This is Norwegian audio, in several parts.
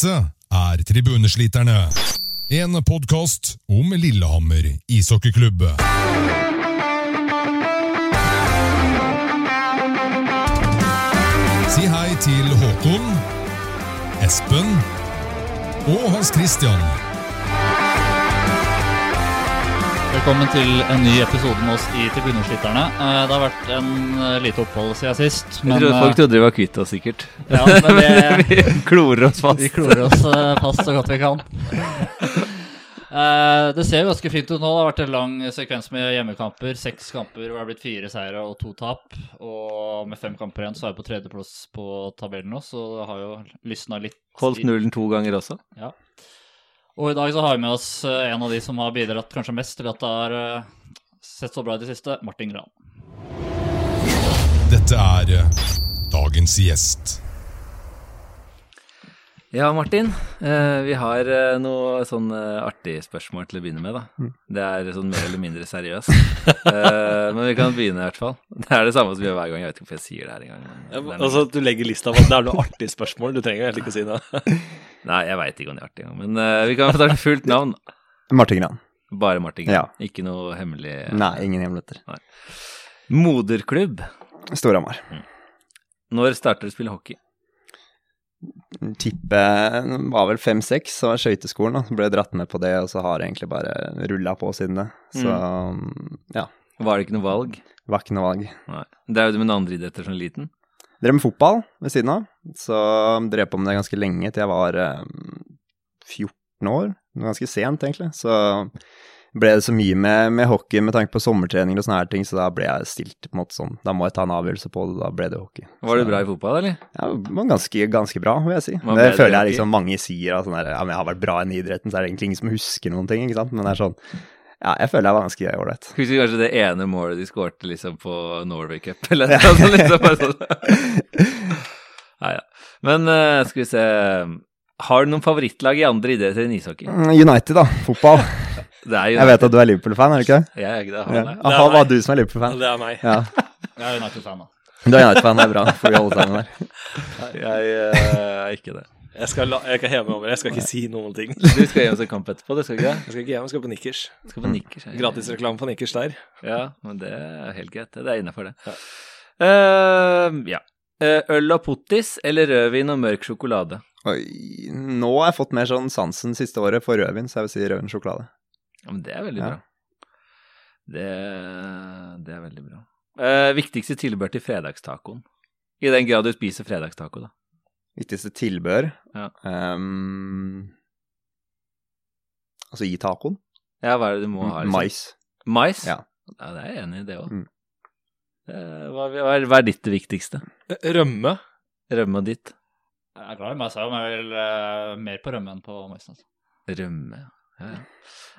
Dette er Tribunesliterne. En podkast om Lillehammer ishockeyklubb. Si hei til Håkon, Espen og Hans Christian. Velkommen til en ny episode med oss i Tribuneslitterne. Eh, Det har vært en eh, lite opphold siden sist. Jeg trodde folk trodde vi var kvitt oss, sikkert. eh, ja, men det, vi klorer oss fast. vi klorer oss eh, fast så godt vi kan. Eh, Det ser jo ganske fint ut nå. Det har vært en lang sekvens med hjemmekamper. Seks kamper hvor det har blitt fire seire og to tap. Og med fem kamper igjen så er vi på tredjeplass på tabellen nå, så det har jo lysna litt. Holdt nullen to ganger også. Ja. Og i dag så har vi med oss eh, en av de som har bidratt kanskje mest til at det har eh, sett så bra i det siste, Martin Gran. Dette er eh, dagens gjest. Ja, Martin. Eh, vi har eh, noe sånn eh, artig spørsmål til å begynne med, da. Det er sånn mer eller mindre seriøst. eh, men vi kan begynne i hvert fall. Det er det samme som vi gjør hver gang. Jeg vet ikke hvorfor jeg sier det her engang. Ja, altså, du legger lista på at det er noe artig spørsmål. Du trenger jo egentlig ikke å si det. Nei, jeg veit ikke om det er artig engang. Men eh, vi kan få ta fullt navn. Martin Gran. Bare Martin. Ja. Ikke noe hemmelig Nei, ingen hemmeligheter. Moderklubb. Storhamar. Når starter du å spille hockey? Tippe var vel fem-seks, så var skøyteskolen. Ble dratt med på det, og så har jeg egentlig bare rulla på siden det. Så ja, Var det ikke noe valg? var ikke noe valg. Nei. Drev du med noen andre idretter som liten? Drev med fotball ved siden av, så drev på med det ganske lenge, til jeg var eh, 14 år. Ganske sent, egentlig. Så ble det så mye med, med hockey med tanke på sommertreninger og sånne her ting, så da ble jeg stilt på en måte sånn. Da må jeg ta en avgjørelse på det, da ble det hockey. Var du bra i fotball, eller? Ja, det var ganske, ganske bra, vil jeg si. Var Det føler jeg liksom mange sier, at sånn der, ja, men jeg har vært bra i idretten, så er det egentlig ingen som husker noen ting, ikke sant. Men det er sånn, ja, jeg føler jeg var ganske ålreit. Husker du kanskje det ene målet de skårte liksom på Norway Cup, eller noe sånt? Liksom, sånn. Nei, ja. Men uh, skal vi se Har du noen favorittlag i andre idretter enn ishockey? Mm, United, da. Fotball. Det er Jeg vet at du er Liverpool-fan, er du ikke det? Jeg er ikke det. Ja. Han er. Det er Aha, var du som er Liverpool-fan? Det er meg. Ja. Jeg er United-fan, da. Du er United-fan, det er bra, for vi holde sammen der. Jeg eh, er ikke det. Jeg skal, la, jeg kan heve meg over. Jeg skal ikke si noen ting. Du skal gi oss en kamp etterpå, det skal ikke? Jeg skal ikke hjem, jeg skal på Nikkers. Skal på Nikkers. ja. Gratisreklame på Nikkers der. Ja, men det er helt greit. Det er innafor, det. Eh, ja. Eh, øl og pottis eller rødvin og mørk sjokolade? Oi, nå har jeg fått mer sånn sansen siste året for rødvin, så jeg vil si rødvin sjokolade. Ja, men det er veldig Ja. bra. Det, det er veldig bra. Eh, viktigste tilbør til fredagstacoen? I den grad du spiser fredagstaco, da. Viktigste tilbør Ja. Um, Altså i tacoen? Ja, hva er det du må ha? liksom? Mais. Mais? Ja. ja, det er jeg enig i, det òg. Mm. Hva, hva, er- hva er ditt det viktigste? Rømme. Rømme ditt? Jeg er glad i meg selv, men jeg vil uh, mer på rømme enn på mais. Altså. Rømme, ja. Ja.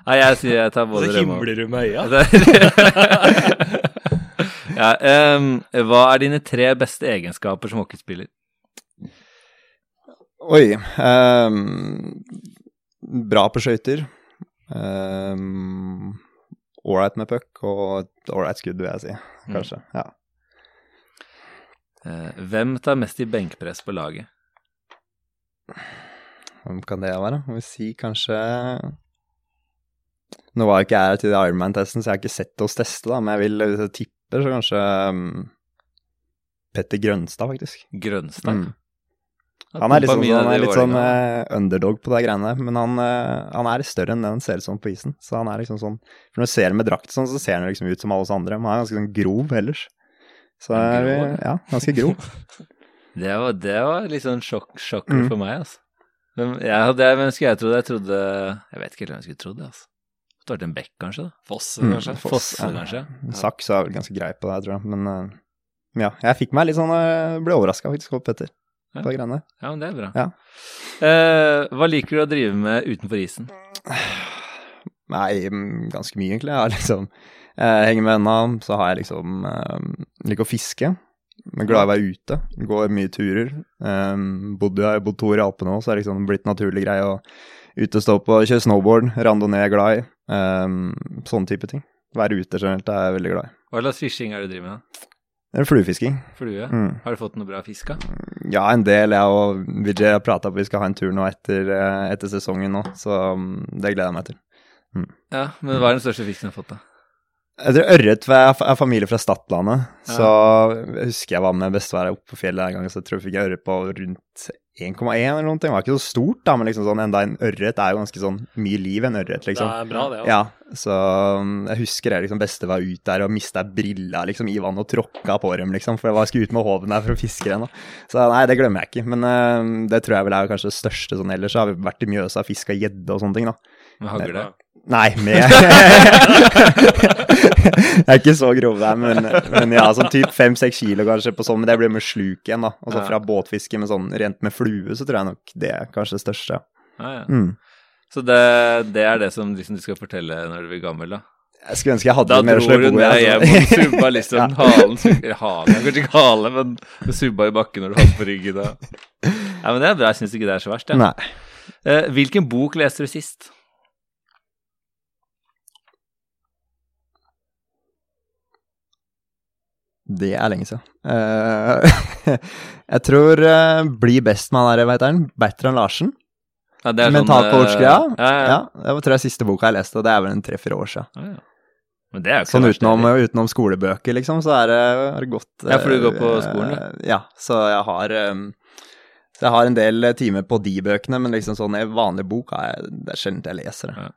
Nei, jeg sier jeg tar både Så rømme og himler du med øya. ja, um, hva er dine tre beste egenskaper som hockeyspiller? Oi. um, bra på skøyter. Um, Ålreit med puck og et ålreit skudd, vil jeg si. Mm. Kanskje. Ja. Uh, hvem tar mest i benkpress på laget? Hvem kan det være? Jeg vi si kanskje Nå var jo ikke jeg her til Ironman-testen, så jeg har ikke sett oss teste, da, men jeg vil hvis jeg tipper, så kanskje um, Petter Grønstad, faktisk. Grønstad. Mm. Han er, liksom, han er litt sånn eh, underdog på de greiene der, men han, uh, han er større enn det han ser ut som på isen. Så han er liksom sånn For når du ser ham med drakt sånn, så ser han liksom ut som alle oss andre, men han er ganske sånn grov ellers. Så er vi, ja, ganske grov. Det var, det var litt sånn sjokk, sjokker Mm. for meg, altså. Men jeg hadde, hvem skulle jeg trodde, Jeg trodde Jeg vet ikke helt hvem jeg skulle trodd, altså. Det vært en bekk, kanskje? da Foss, Mm, kanskje. Fosse, ja. kanskje? Saks er vel ganske grei på det, tror jeg, men eh, ja. Jeg fikk meg litt sånn eh, Ble overraska faktisk over Petter Ja. på greiene. Ja, men det er bra. Ja. Eh, hva liker du å drive med utenfor isen? Nei, mm, ganske mye, egentlig. Jeg liksom eh, henger med venner, så har jeg liksom eh, Liker å fiske. Jeg er glad i å være ute. Går mye turer. Um, bodde, jeg har bodd to år i Alpene òg, så er det liksom blitt naturlig greie å ute og stå på, kjøre snowboard. Randonee er glad i. Um, sånne type ting. Være ute generelt er jeg veldig glad i. Hva slags fishing er det du driver med? da? Er fluefisking. Flue? Mm. Har du fått noe bra fisk, da? Ja, en del. Jeg og Vijay har prata på vi skal ha en tur nå etter, eh, etter sesongen nå, så mm, det gleder jeg meg til. Ja, Men hva er den største fisken du har fått, da? Jeg tror ørret, for jeg er familie fra Stadlandet, så jeg husker jeg var med bestefar oppe på fjellet en gang, så jeg tror jeg fikk ørret på rundt 1,1 eller noe. Det var ikke så stort, da, men liksom sånn, enda en ørret er jo ganske sånn mye liv, en ørret, Det liksom. er bra, det. altså. Ja, så um, jeg husker det liksom beste var ut der og mista brilla liksom i vannet og tråkka på dem, liksom, for jeg var skulle ut med håven der for å fiske den. Så nei, det glemmer jeg ikke, men uh, det tror jeg vel er kanskje det største sånn ellers. Så har vi vært i Mjøsa og fiska gjedde og sånne ting, da. Med hagle? Nei, med Jeg er ikke så grov der, men, men ja, sånn typ fem-seks kilo kanskje på sånn, men det blir med sluk igjen, da. Og så Ja. fra båtfiske med sånn rent med flue, så tror jeg nok det er kanskje det største. Ja, ja. Mm. Så det, det er det som liksom, du skal fortelle når du blir gammel, da? Jeg skulle ønske jeg hadde Da mer dro slå du bo i. ned altså. hjem og subba liksom Ja. halen Halen er kanskje ikke hale, men du subba i bakken når du hadde på ryggen. Da. Ja, men det er bra. Jeg syns ikke det er så verst. Ja. Nei. Eh, hvilken bok leste du sist? Det er lenge siden. Uh, jeg tror uh, Bli best med han der, veit han? Bertrand Larsen. Ja, det er Mental sånn, coach, ja. eh, Ja, ja. Ja, det var tror jeg siste boka jeg leste, og det er vel en tre-fire år siden. Ja, ja. Men det er jo ikke Sånn utenom, utenom skolebøker, liksom, så er det, er det godt Ja, for du går på eh, skolen, du? Ja, så jeg har um, Så jeg har en del eh, timer på de bøkene, men liksom sånn i vanlig bok er jeg, det er sjelden jeg leser det.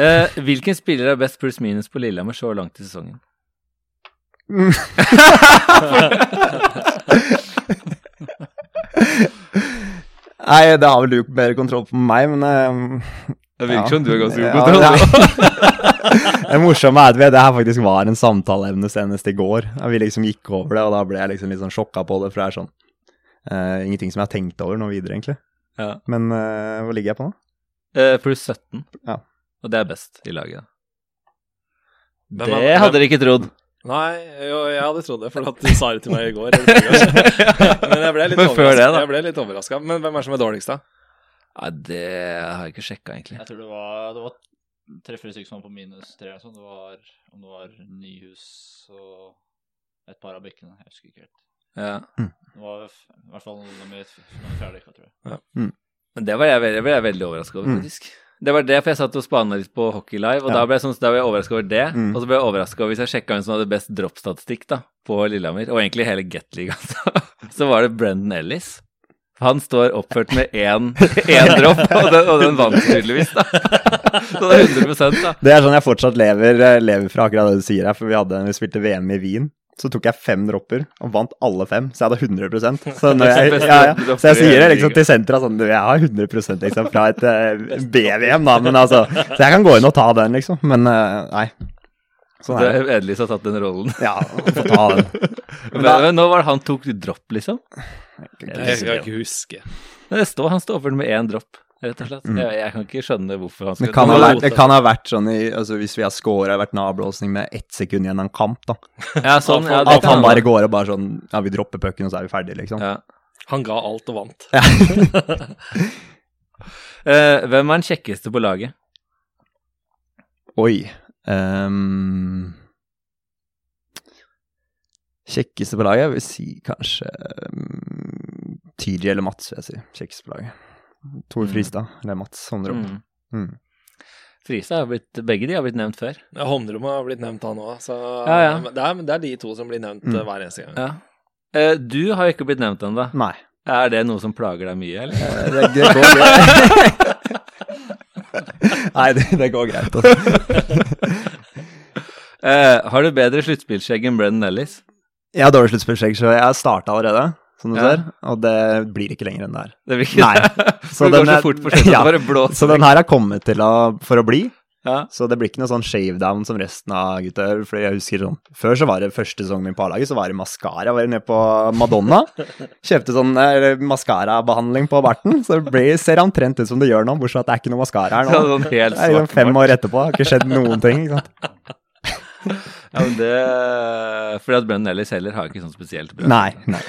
Eh, hvilken spiller er best pluss minus på Lillehammer så langt i sesongen? Nei, det har vel du bedre kontroll på enn meg, men eh, Det virker Ja. som du har ganske god Ja, kontroll. ja. Det morsomme er at det her faktisk var en samtaleevne senest i går. Vi liksom gikk over det, og da ble jeg liksom litt sånn sjokka på det, for det er sånn uh, ingenting som jeg har tenkt over noe videre, egentlig. Ja. Men uh, hvor ligger jeg på nå? Uh, pluss 17. Ja. Og det er best i laget. Det hadde dere ikke trodd. Nei, jo, jeg hadde trodd det, for at du sa det til meg i går. Men jeg ble litt overraska. overraska. Men hvem er som er dårligst, da? Ja, det har jeg ikke sjekka, egentlig. Jeg tror det var, det var tre-fire stykker som var på minus tre. Sånn. Det var, om det var Nyhus og et par av bekkene. Jeg husker ikke helt. Ja. Det var i hvert fall noe med noe jeg. tror jeg. Men det var jeg, veldig- det ble jeg veldig overraska over, Mm. Det var det, for jeg satt og spana litt på Hockey Live, og Ja. da ble jeg, sånn, jeg overraska over det. Mm. Og så ble jeg overraska over hvis jeg sjekka hvem som hadde best droppstatistikk da, på Lillehammer, og egentlig hele Gateligaen, så, så var det Brendan Ellis. Han står oppført med én, én dropp, og den, og den vant tydeligvis, da. Så det er 100 da. Det er sånn jeg fortsatt lever, eh, lever fra akkurat det du sier her, for vi, hadde, vi spilte VM i Wien. Så tok jeg fem dropper og vant alle fem, så jeg hadde 100% Så, når jeg, ja, ja. så jeg sier det liksom til sentra sånn du, Jeg har 100 liksom fra et uh, B-VM, da, men altså Så jeg kan gå inn og ta den, liksom. Men uh, nei. Sånn Det er det. er Edlis har tatt den rollen. Ja, få ta den. Men, men nå var det han tok dropp, liksom? Jeg kan ikke huske. Det står, han står oppført med én dropp, rett og slett. Jeg, jeg kan ikke skjønne hvorfor han Det kan, ha vært, det kan ha vært sånn i altså Hvis vi har scora, vært avblåsning med ett sekund igjen av en kamp, da. Ja, sånn, ja, det At han bare går og bare sånn Ja, vi dropper pucken, og så er vi ferdige, liksom. ja. Han ga alt og vant. Eh, Hvem er den kjekkeste på laget? Oi. um, kjekkeste på laget? Jeg vil si kanskje um, TJ eller Mats, vil jeg si. Kjekkeste på laget. Tor Mm. Fristad eller Mats Håndrom. Mm. Mm. Frisa har blitt, begge de har blitt nevnt før. Ja, Håndrom har blitt nevnt, han òg. Så Ja, ja. Det, er, det er de to som blir nevnt Mm. eh, hver eneste gang. Ja. Eh, Du har ikke blitt nevnt ennå. Er det noe som plager deg mye, eller? eh, Det, det går greit. Nei, det, det går greit. Altså. Eh, har du bedre sluttspillskjegg enn Brennan Ellis? Jeg har dårlig sluttspillskjegg, så jeg starta allerede, som du Ja. ser. Og det blir ikke lenger enn det her. Det blir ikke Nei. Så, det går så fort på slutten. ja, Bare blåser. Så den her har kommet til å, for å bli. Ja. Så det blir ikke noe sånn shavedown som resten av gutta. For jeg husker sånn Før så var det første sesongen min på A-laget, så var det maskara. Var nede på Madonna. Kjøpte sånn eh, maskarabehandling på barten. Så det blir, ser omtrent ut som det gjør nå, bortsett fra at det er ikke noe maskara her nå. sånn helt Det er liksom fem år etterpå, har ikke skjedd noen ting. Ikke sant? Ja, men det Fordi at Brennan Ellis heller har ikke sånn spesielt bra. Nei, nei.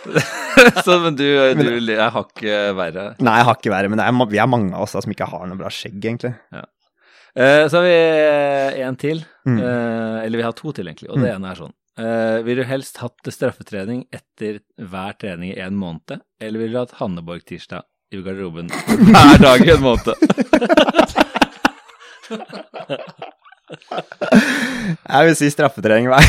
så, men du, du har ikke verre. Nei, jeg har ikke verre, men er, vi er mange av oss da, som ikke har noe bra skjegg, egentlig. Eh, så har vi en til. Mm. Eh, eller vi har to til, egentlig. Og det ene er sånn. Eh, vil du helst hatt straffetrening etter hver trening i en måned, eller vil du hatt Hanneborg-tirsdag i garderoben hver dag i en måned? Jeg vil si straffetrening hver,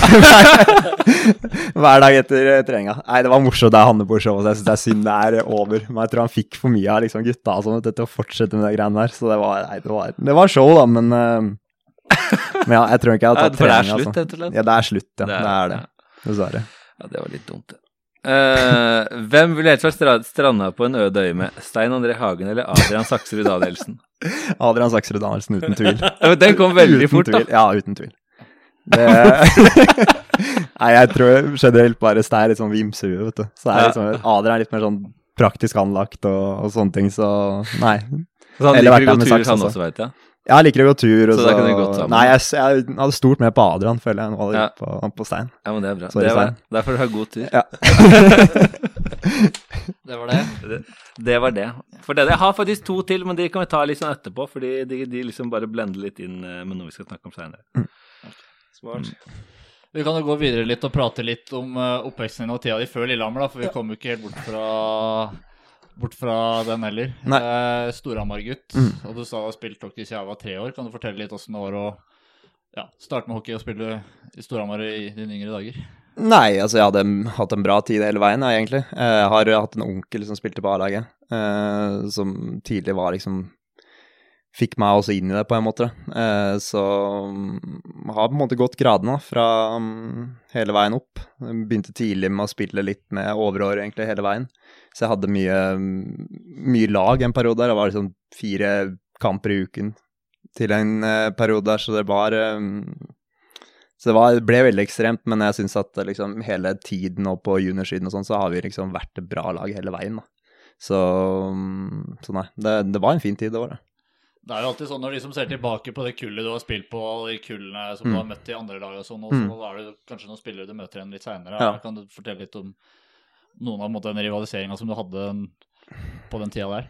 hver dag etter eh, treninga. Nei, det var morsomt, det er Hanneborg-showet, så jeg syns det er synd det er over. Men jeg tror han fikk for mye av liksom, gutta sånn til å fortsette med de greiene der. Så det var, nei, det var, det var show, da, men eh, Men ja, jeg tror ikke jeg har tatt trening. for det er slutt, altså. rett og slett? Ja, det er slutt, ja. Det Det er, det. Dessverre. Ja, det var litt dumt, det. Eh, hvem ville vært stra stranda på en øde øy med? Stein André Hagen eller Adrian Saksrud Danielsen? Adrian Saksrud Danielsen, uten tvil. Men Den kom veldig uten fort, da. Ja, uten tvil. Det Nei, jeg tror generelt bare Stein er litt sånn vimsehue, vet du. Så er Ja. liksom, Adrian er litt mer sånn praktisk anlagt og, og sånne ting, så nei. Så han Eller liker vært å gå der med tur, saks han også. veit jeg. Jeg liker å gå tur. Og Så så, da kan vi gått sammen. Nei, jeg, jeg hadde stort med på Adrian, føler jeg. Nå Ja. på, på Stein. Ja, men det er bra. Sorry, det var, Stein. derfor du har god tur. Ja. Det var det. Det var det. For det, jeg har faktisk to til, men de kan vi ta litt sånn etterpå, fordi de, de liksom bare blender litt inn eh, med noe vi skal snakke om seinere. Smart. Vi kan jo gå videre litt og prate litt om uh, oppveksten din og tida di før Lillehammer, da, for vi kom jo ikke helt bort fra, bort fra den heller. Uh, Storhamar-gutt, Mm. og du sa du har spilt hockey siden jeg var tre år. Kan du fortelle litt åssen det var å ja, starte med hockey og spille i Storhamar i dine yngre dager? Nei, altså jeg hadde hatt en bra tid hele veien, egentlig. Eh, Jeg har hatt en onkel som spilte på A-laget, eh, som tidlig var liksom Fikk meg også inn i det, på en måte. Eh, Så mm, har på en måte gått gradene fra mm, hele veien opp. Begynte tidlig med å spille litt med overår egentlig hele veien. Så jeg hadde mye, mye lag en periode der. Det var liksom fire kamper i uken til en eh, periode der, så det var så det, var, det ble veldig ekstremt, men jeg syns at liksom hele tiden og på juniorsiden og sånn, så har vi liksom vært et bra lag hele veien, da. Så, mm, så nei, det, det var en fin tid, det var det. Det er jo alltid sånn når de som ser tilbake på det kullet du har spilt på, og de kullene som du Mm. har møtt i andre lag og sånn, og så Mm. er det kanskje noen spillere du møter igjen litt seinere. Ja. Kan du fortelle litt om noen av den rivaliseringa som du hadde på den tida der?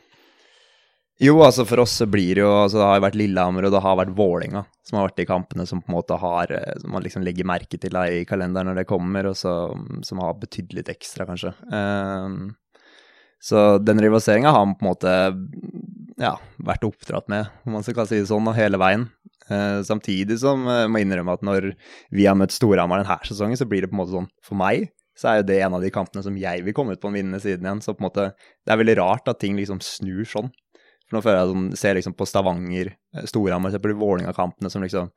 Jo, altså for oss så blir det jo altså Det har vært Lillehammer og det har vært Vålinga som har vært de kampene som på en måte har eh, Som man liksom legger merke til da i kalenderen når det kommer, og så, som har betydd litt ekstra, kanskje. Um, så den rivaliseringa har på en måte ja, vært oppdratt med, om man skal si det sånn, hele veien. Eh, samtidig som eh, jeg må innrømme at når vi har møtt Storhamar denne sesongen, så blir det på en måte sånn For meg så er jo det en av de kampene som jeg vil komme ut på den vinnende siden igjen. Så på en måte det er veldig rart at ting liksom snur sånn. For nå føler jeg sånn, ser liksom på Stavanger, eh, Storhamar, ser på de Vålerenga-kampene som liksom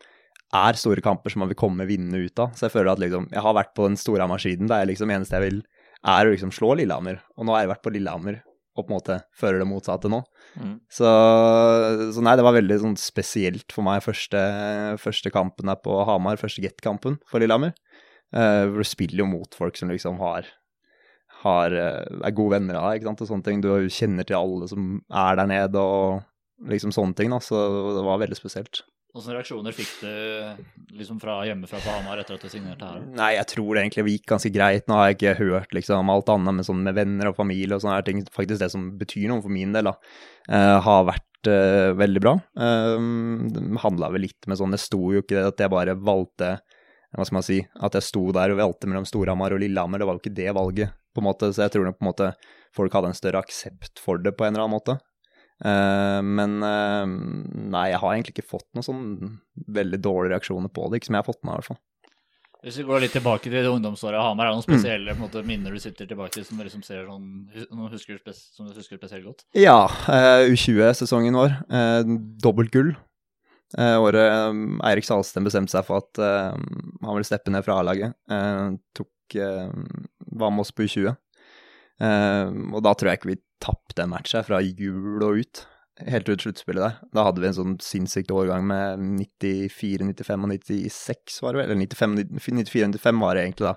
er store kamper som man vil komme vinnende ut av. Så jeg føler at liksom, jeg har vært på den Storhamar-siden, det er liksom eneste jeg vil, er å liksom slå Lillehammer. Og nå har jeg vært på Lillehammer og på en måte fører det motsatte nå. Mm. Så, så nei, det var veldig sånn spesielt for meg første, første kampen her på Hamar, første Get-kampen for Lillehammer. Uh, hvor du spiller jo mot folk som liksom har har, eh, er gode venner av ikke sant, og sånne ting. Du kjenner til alle som er der nede, og liksom sånne ting, da, så det var veldig spesielt. Hvilke reaksjoner fikk du liksom fra hjemmefra på Hamar etter at du signerte her? Nei, jeg tror det egentlig gikk ganske greit. Nå har jeg ikke hørt liksom alt annet, men sånn med venner og familie og sånne ting, faktisk det som betyr noe for min del, da, uh, har vært uh, veldig bra. Uh, det handla vel litt med sånn, det sto jo ikke det at jeg bare valgte hva skal man si, at jeg sto der og valgte mellom Storhamar og Lillehammer, det var jo ikke det valget, på en måte, så jeg tror nok på en måte folk hadde en større aksept for det på en eller annen måte. Eh, men eh, nei, jeg har egentlig ikke fått noen sånn veldig dårlige reaksjoner på det, ikke som jeg har fått med i hvert fall. Hvis vi går litt tilbake til ungdomsåret Hamar, er det noen spesielle på en måte, minner du sitter tilbake til som du liksom ser sånn, husker, som du husker spesielt godt? Ja, uh, U20-sesongen vår. Uh, dobbelt gull. Uh, året um, Eirik Salsten bestemte seg for at uh, han ville steppe ned fra A-laget. Uh, tok eh, Var med oss på U20. Eh, og da tror jeg ikke vi tapte en match her fra jul og ut. Helt ut sluttspillet der. Da hadde vi en sånn sinnssykt årgang med 94, 95 og 96, var det vel? Eller 95, 94, 95 var det egentlig da.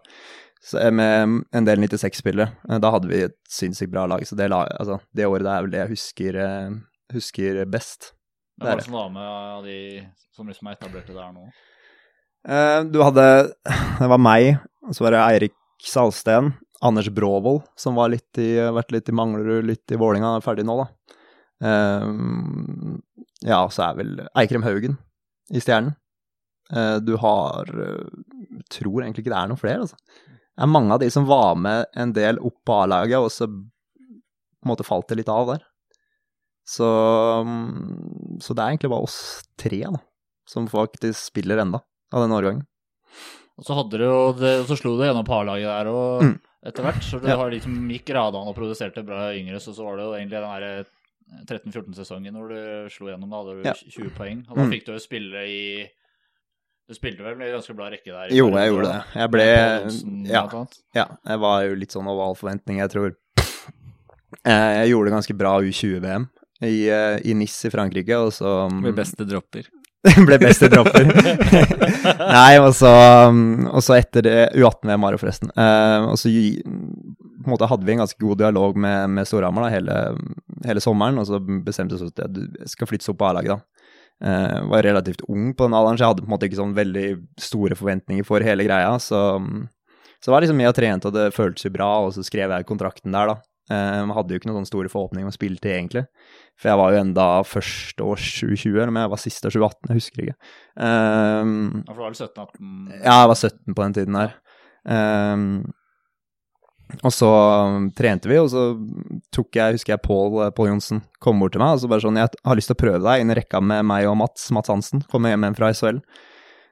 Så eh, med en del 96-spillere. Eh, Da hadde vi et sinnssykt bra lag. Så det, lag, altså, det året der er vel det jeg husker, eh, husker best. Hva Det er det som var med av de som liksom er etablerte der nå? Du hadde Det var meg, og så var det Eirik Salsten. Anders Bråvold, som har vært litt i Manglerud, litt i Vålinga, er ferdig nå, da. Um, ja, så er vel Eikrem Haugen i Stjernen. Uh, du har uh, tror egentlig ikke det er noen flere, altså. Det er mange av de som var med en del opp på A-laget, og så på en måte falt det litt av der. Så, um, så det er egentlig bare oss tre da, som faktisk spiller enda av den årgangen. Og så hadde du jo det, og så slo du gjennom A-laget der og Mm. Etter hvert. Så du Ja. har liksom gikk radene og produserte bra yngre, så så var det jo egentlig den der 13-14-sesongen hvor du slo gjennom. Da hadde du Ja. 20 poeng. Og da Mm. fikk du jo spille i Du spilte vel med ganske bra rekke der? Jo, jeg gjorde da. det. Jeg ble Ja. Ja, jeg var jo litt sånn oval forventning, jeg tror. Eh, Jeg gjorde ganske bra U20-VM i, eh, i Nis i Frankrike, og så Med beste dropper. ble best i dropper. Nei, og så, um, og så etter det U18-VM var det forresten. Uh, og så på en måte hadde vi en ganske god dialog med, med Storhamar hele, hele sommeren, og så bestemte vi oss at du skal flyttes opp på A-laget da. Uh, var relativt ung på den alderen, så jeg hadde på en måte ikke sånn veldig store forventninger for hele greia. Så, så var det liksom mye av trent, og det føltes jo bra, og så skrev jeg kontrakten der, da. Eh, jeg hadde jo ikke noen store forhåpninger om å spille til, egentlig. For jeg var jo enda førsteårs 2020, eller om jeg var siste år 2018, jeg husker ikke. Um, Ja, for du var vel 17-18? ja, jeg var 17 på den tiden der. Um, og så um, trente vi, og så tok jeg, husker jeg Pål Pål Johnsen kom bort til meg og så bare sånn Jeg har lyst til å prøve deg inn i rekka med meg og Mats, Mats Hansen. Kommer hjem igjen fra SHL.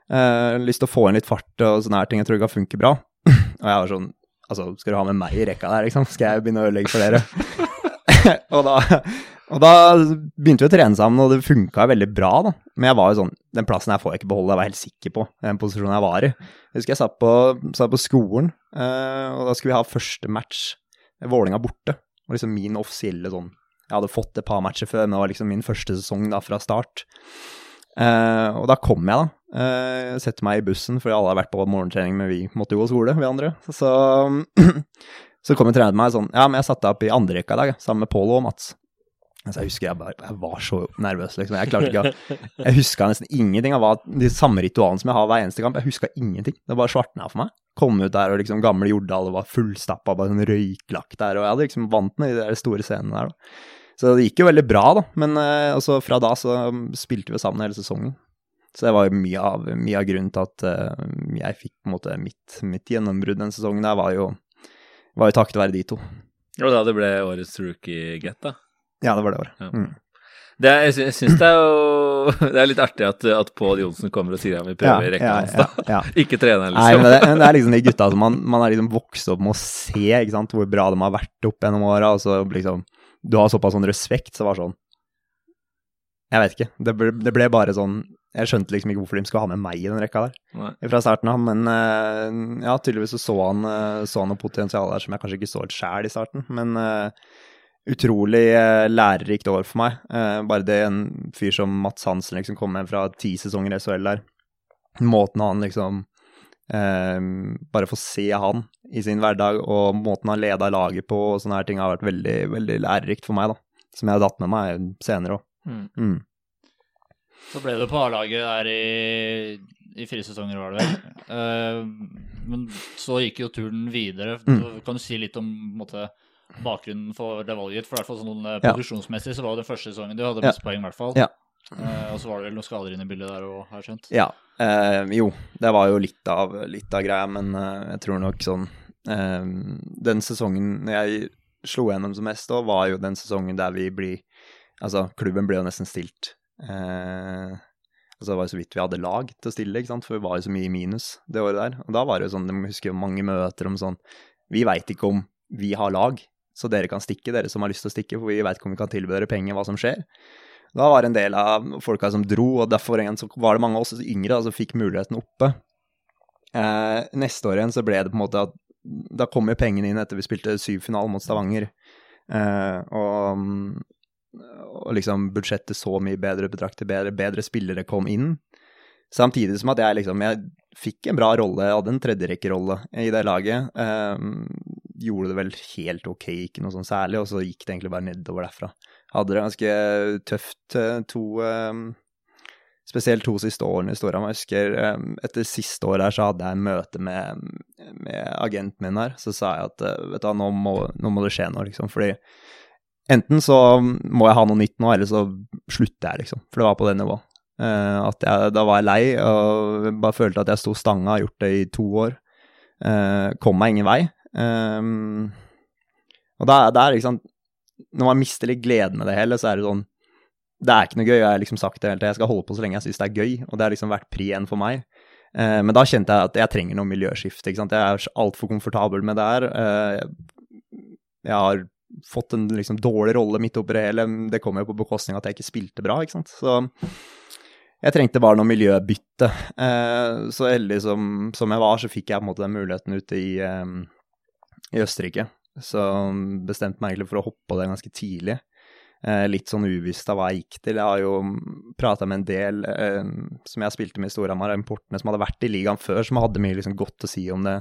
Uh, lyst til å få inn litt fart og sånne her ting. Jeg tror det kan funke bra. og jeg var sånn Altså, skal du ha med meg i rekka der, liksom? Skal jeg begynne å ødelegge for dere? og, da, og da begynte vi å trene sammen, og det funka veldig bra, da. Men jeg var jo sånn Den plassen her får jeg ikke beholde, jeg var helt sikker på den posisjonen jeg var i. Jeg husker jeg satt på, satt på skolen, eh, og da skulle vi ha første match, Vålinga borte. Og liksom min offisielle sånn Jeg hadde fått et par matcher før, men det var liksom min første sesong da fra start. Eh, og da kom jeg, da. Uh, setter meg i bussen, fordi alle har vært på morgentrening, men vi måtte jo gå skole, vi andre. Så, så kom en trener til meg sånn Ja, men jeg satte opp i andre rekka i dag, sammen med Pål og Mats. Altså, jeg husker jeg bare Jeg var så nervøs, liksom. Jeg klarte ikke å Jeg huska nesten ingenting av de samme ritualene som jeg har hver eneste kamp. Jeg huska ingenting. Det bare svartna for meg. Kom ut der, og liksom gamle Jordal var fullstappa, bare sånn røyklagt der, og jeg hadde liksom vant med de der store scenene der, da. Så det gikk jo veldig bra, da. Men eh, også fra da så spilte vi sammen hele sesongen. Så det var jo mye av, mye av grunnen til at uh, jeg fikk på en måte mitt, mitt gjennombrudd den sesongen der, var jo, var jo takket være de to. Og da det ble årets rookie-get, da. Ja, det var det året. Ja. Mm. Det jeg sy- syns det er jo Det er litt artig at, at Pål Johnsen kommer og sier han vil prøve i rekka ja, hans, ja, da. ja. Ikke treneren, Nei, men liksom. det, det er liksom de gutta som man, man er liksom vokst opp med å se, ikke sant, hvor bra de har vært opp gjennom åra, og så liksom Du har såpass sånn respekt, så var det sånn Jeg vet ikke. Det ble, det ble bare sånn Jeg skjønte liksom ikke hvorfor de skulle ha med meg i den rekka der Nei. fra starten av, men eh, ja, tydeligvis så så han, eh, så han noe potensial der som jeg kanskje ikke så helt sjæl i starten, men eh, utrolig lærerikt år for meg. Bare det en fyr som Mats Hansen liksom kom med fra ti sesonger i SHL der, måten han liksom eh, Bare få se han i sin hverdag, og måten han leda laget på og sånne her ting har vært veldig, veldig lærerikt for meg, da. Som jeg har datt med meg senere òg. Mm. Mm. Så ble du på A-laget der i, i fire sesonger, var det vel. Eh, men så gikk jo turen videre. Mm. Kan du si litt om måte, bakgrunnen for det valget? For i hvert fall sånn eh, Ja. produksjonsmessig så var det første sesongen du hadde Ja. poeng, i hvert fall. Ja. Eh, og så var det vel noen skader inne i bildet der òg, har jeg skjønt. Ja. Eh, jo, det var jo litt av, litt av greia, men eh, jeg tror nok sånn eh, Den sesongen jeg slo gjennom som mest, da, var jo den sesongen der vi blir Altså, klubben ble jo nesten stilt. Eh, altså, det var jo så vidt vi hadde lag til å stille, ikke sant, for vi var jo så mye i minus det året der. Og da var det jo sånn, jeg husker mange møter om sånn Vi veit ikke om vi har lag, så dere kan stikke, dere som har lyst til å stikke, for vi veit ikke om vi kan tilby dere penger, hva som skjer. Da var det en del av folka som dro, og derfor var det mange av oss yngre da, som fikk muligheten oppe. Eh, neste år igjen så ble det på en måte at da kom jo pengene inn etter vi spilte syvfinale mot Stavanger. Eh, og, og liksom budsjettet så mye bedre, betraktet bedre, bedre spillere kom inn. Samtidig som at jeg liksom Jeg fikk en bra rolle, jeg hadde en tredjerekkerolle i det laget. Eh, gjorde det vel helt ok, ikke noe sånn særlig, og så gikk det egentlig bare nedover derfra. Hadde det ganske tøft eh, to eh, Spesielt to siste årene i Storhamar. Jeg husker eh, etter siste år her så hadde jeg en møte med, med agenten min her. Så sa jeg at vet du nå må, nå må det skje noe, liksom. Fordi enten så må jeg ha noe nytt nå, eller så slutter jeg, liksom. For det var på det nivået. Uh, jeg, da var jeg lei og bare følte at jeg sto stanga, har gjort det i to år. Uh, kom meg ingen vei. Um, og da det er liksom Når man mister litt gleden med det hele, så er det sånn Det er ikke noe gøy, jeg har liksom sagt det hele tiden. Jeg skal holde på så lenge jeg syns det er gøy, og det har liksom vært pri én for meg. Eh, men da kjente jeg at jeg trenger noe miljøskifte. ikke sant? Jeg er altfor komfortabel med det her. Eh, jeg har fått en liksom dårlig rolle midt oppi det hele. Det kommer jo på bekostning av at jeg ikke spilte bra, ikke sant. Så jeg trengte bare noe miljøbytte. Eh, så heldig som, som, jeg var, så fikk jeg på en måte den muligheten ute i, eh, i Østerrike. Så bestemte meg egentlig for å hoppe på det ganske tidlig. Eh, litt sånn uvisst av hva jeg gikk til. Jeg har jo prata med en del eh, som jeg spilte med i Storhamar, importene som hadde vært i ligaen før, som hadde mye liksom godt å si om det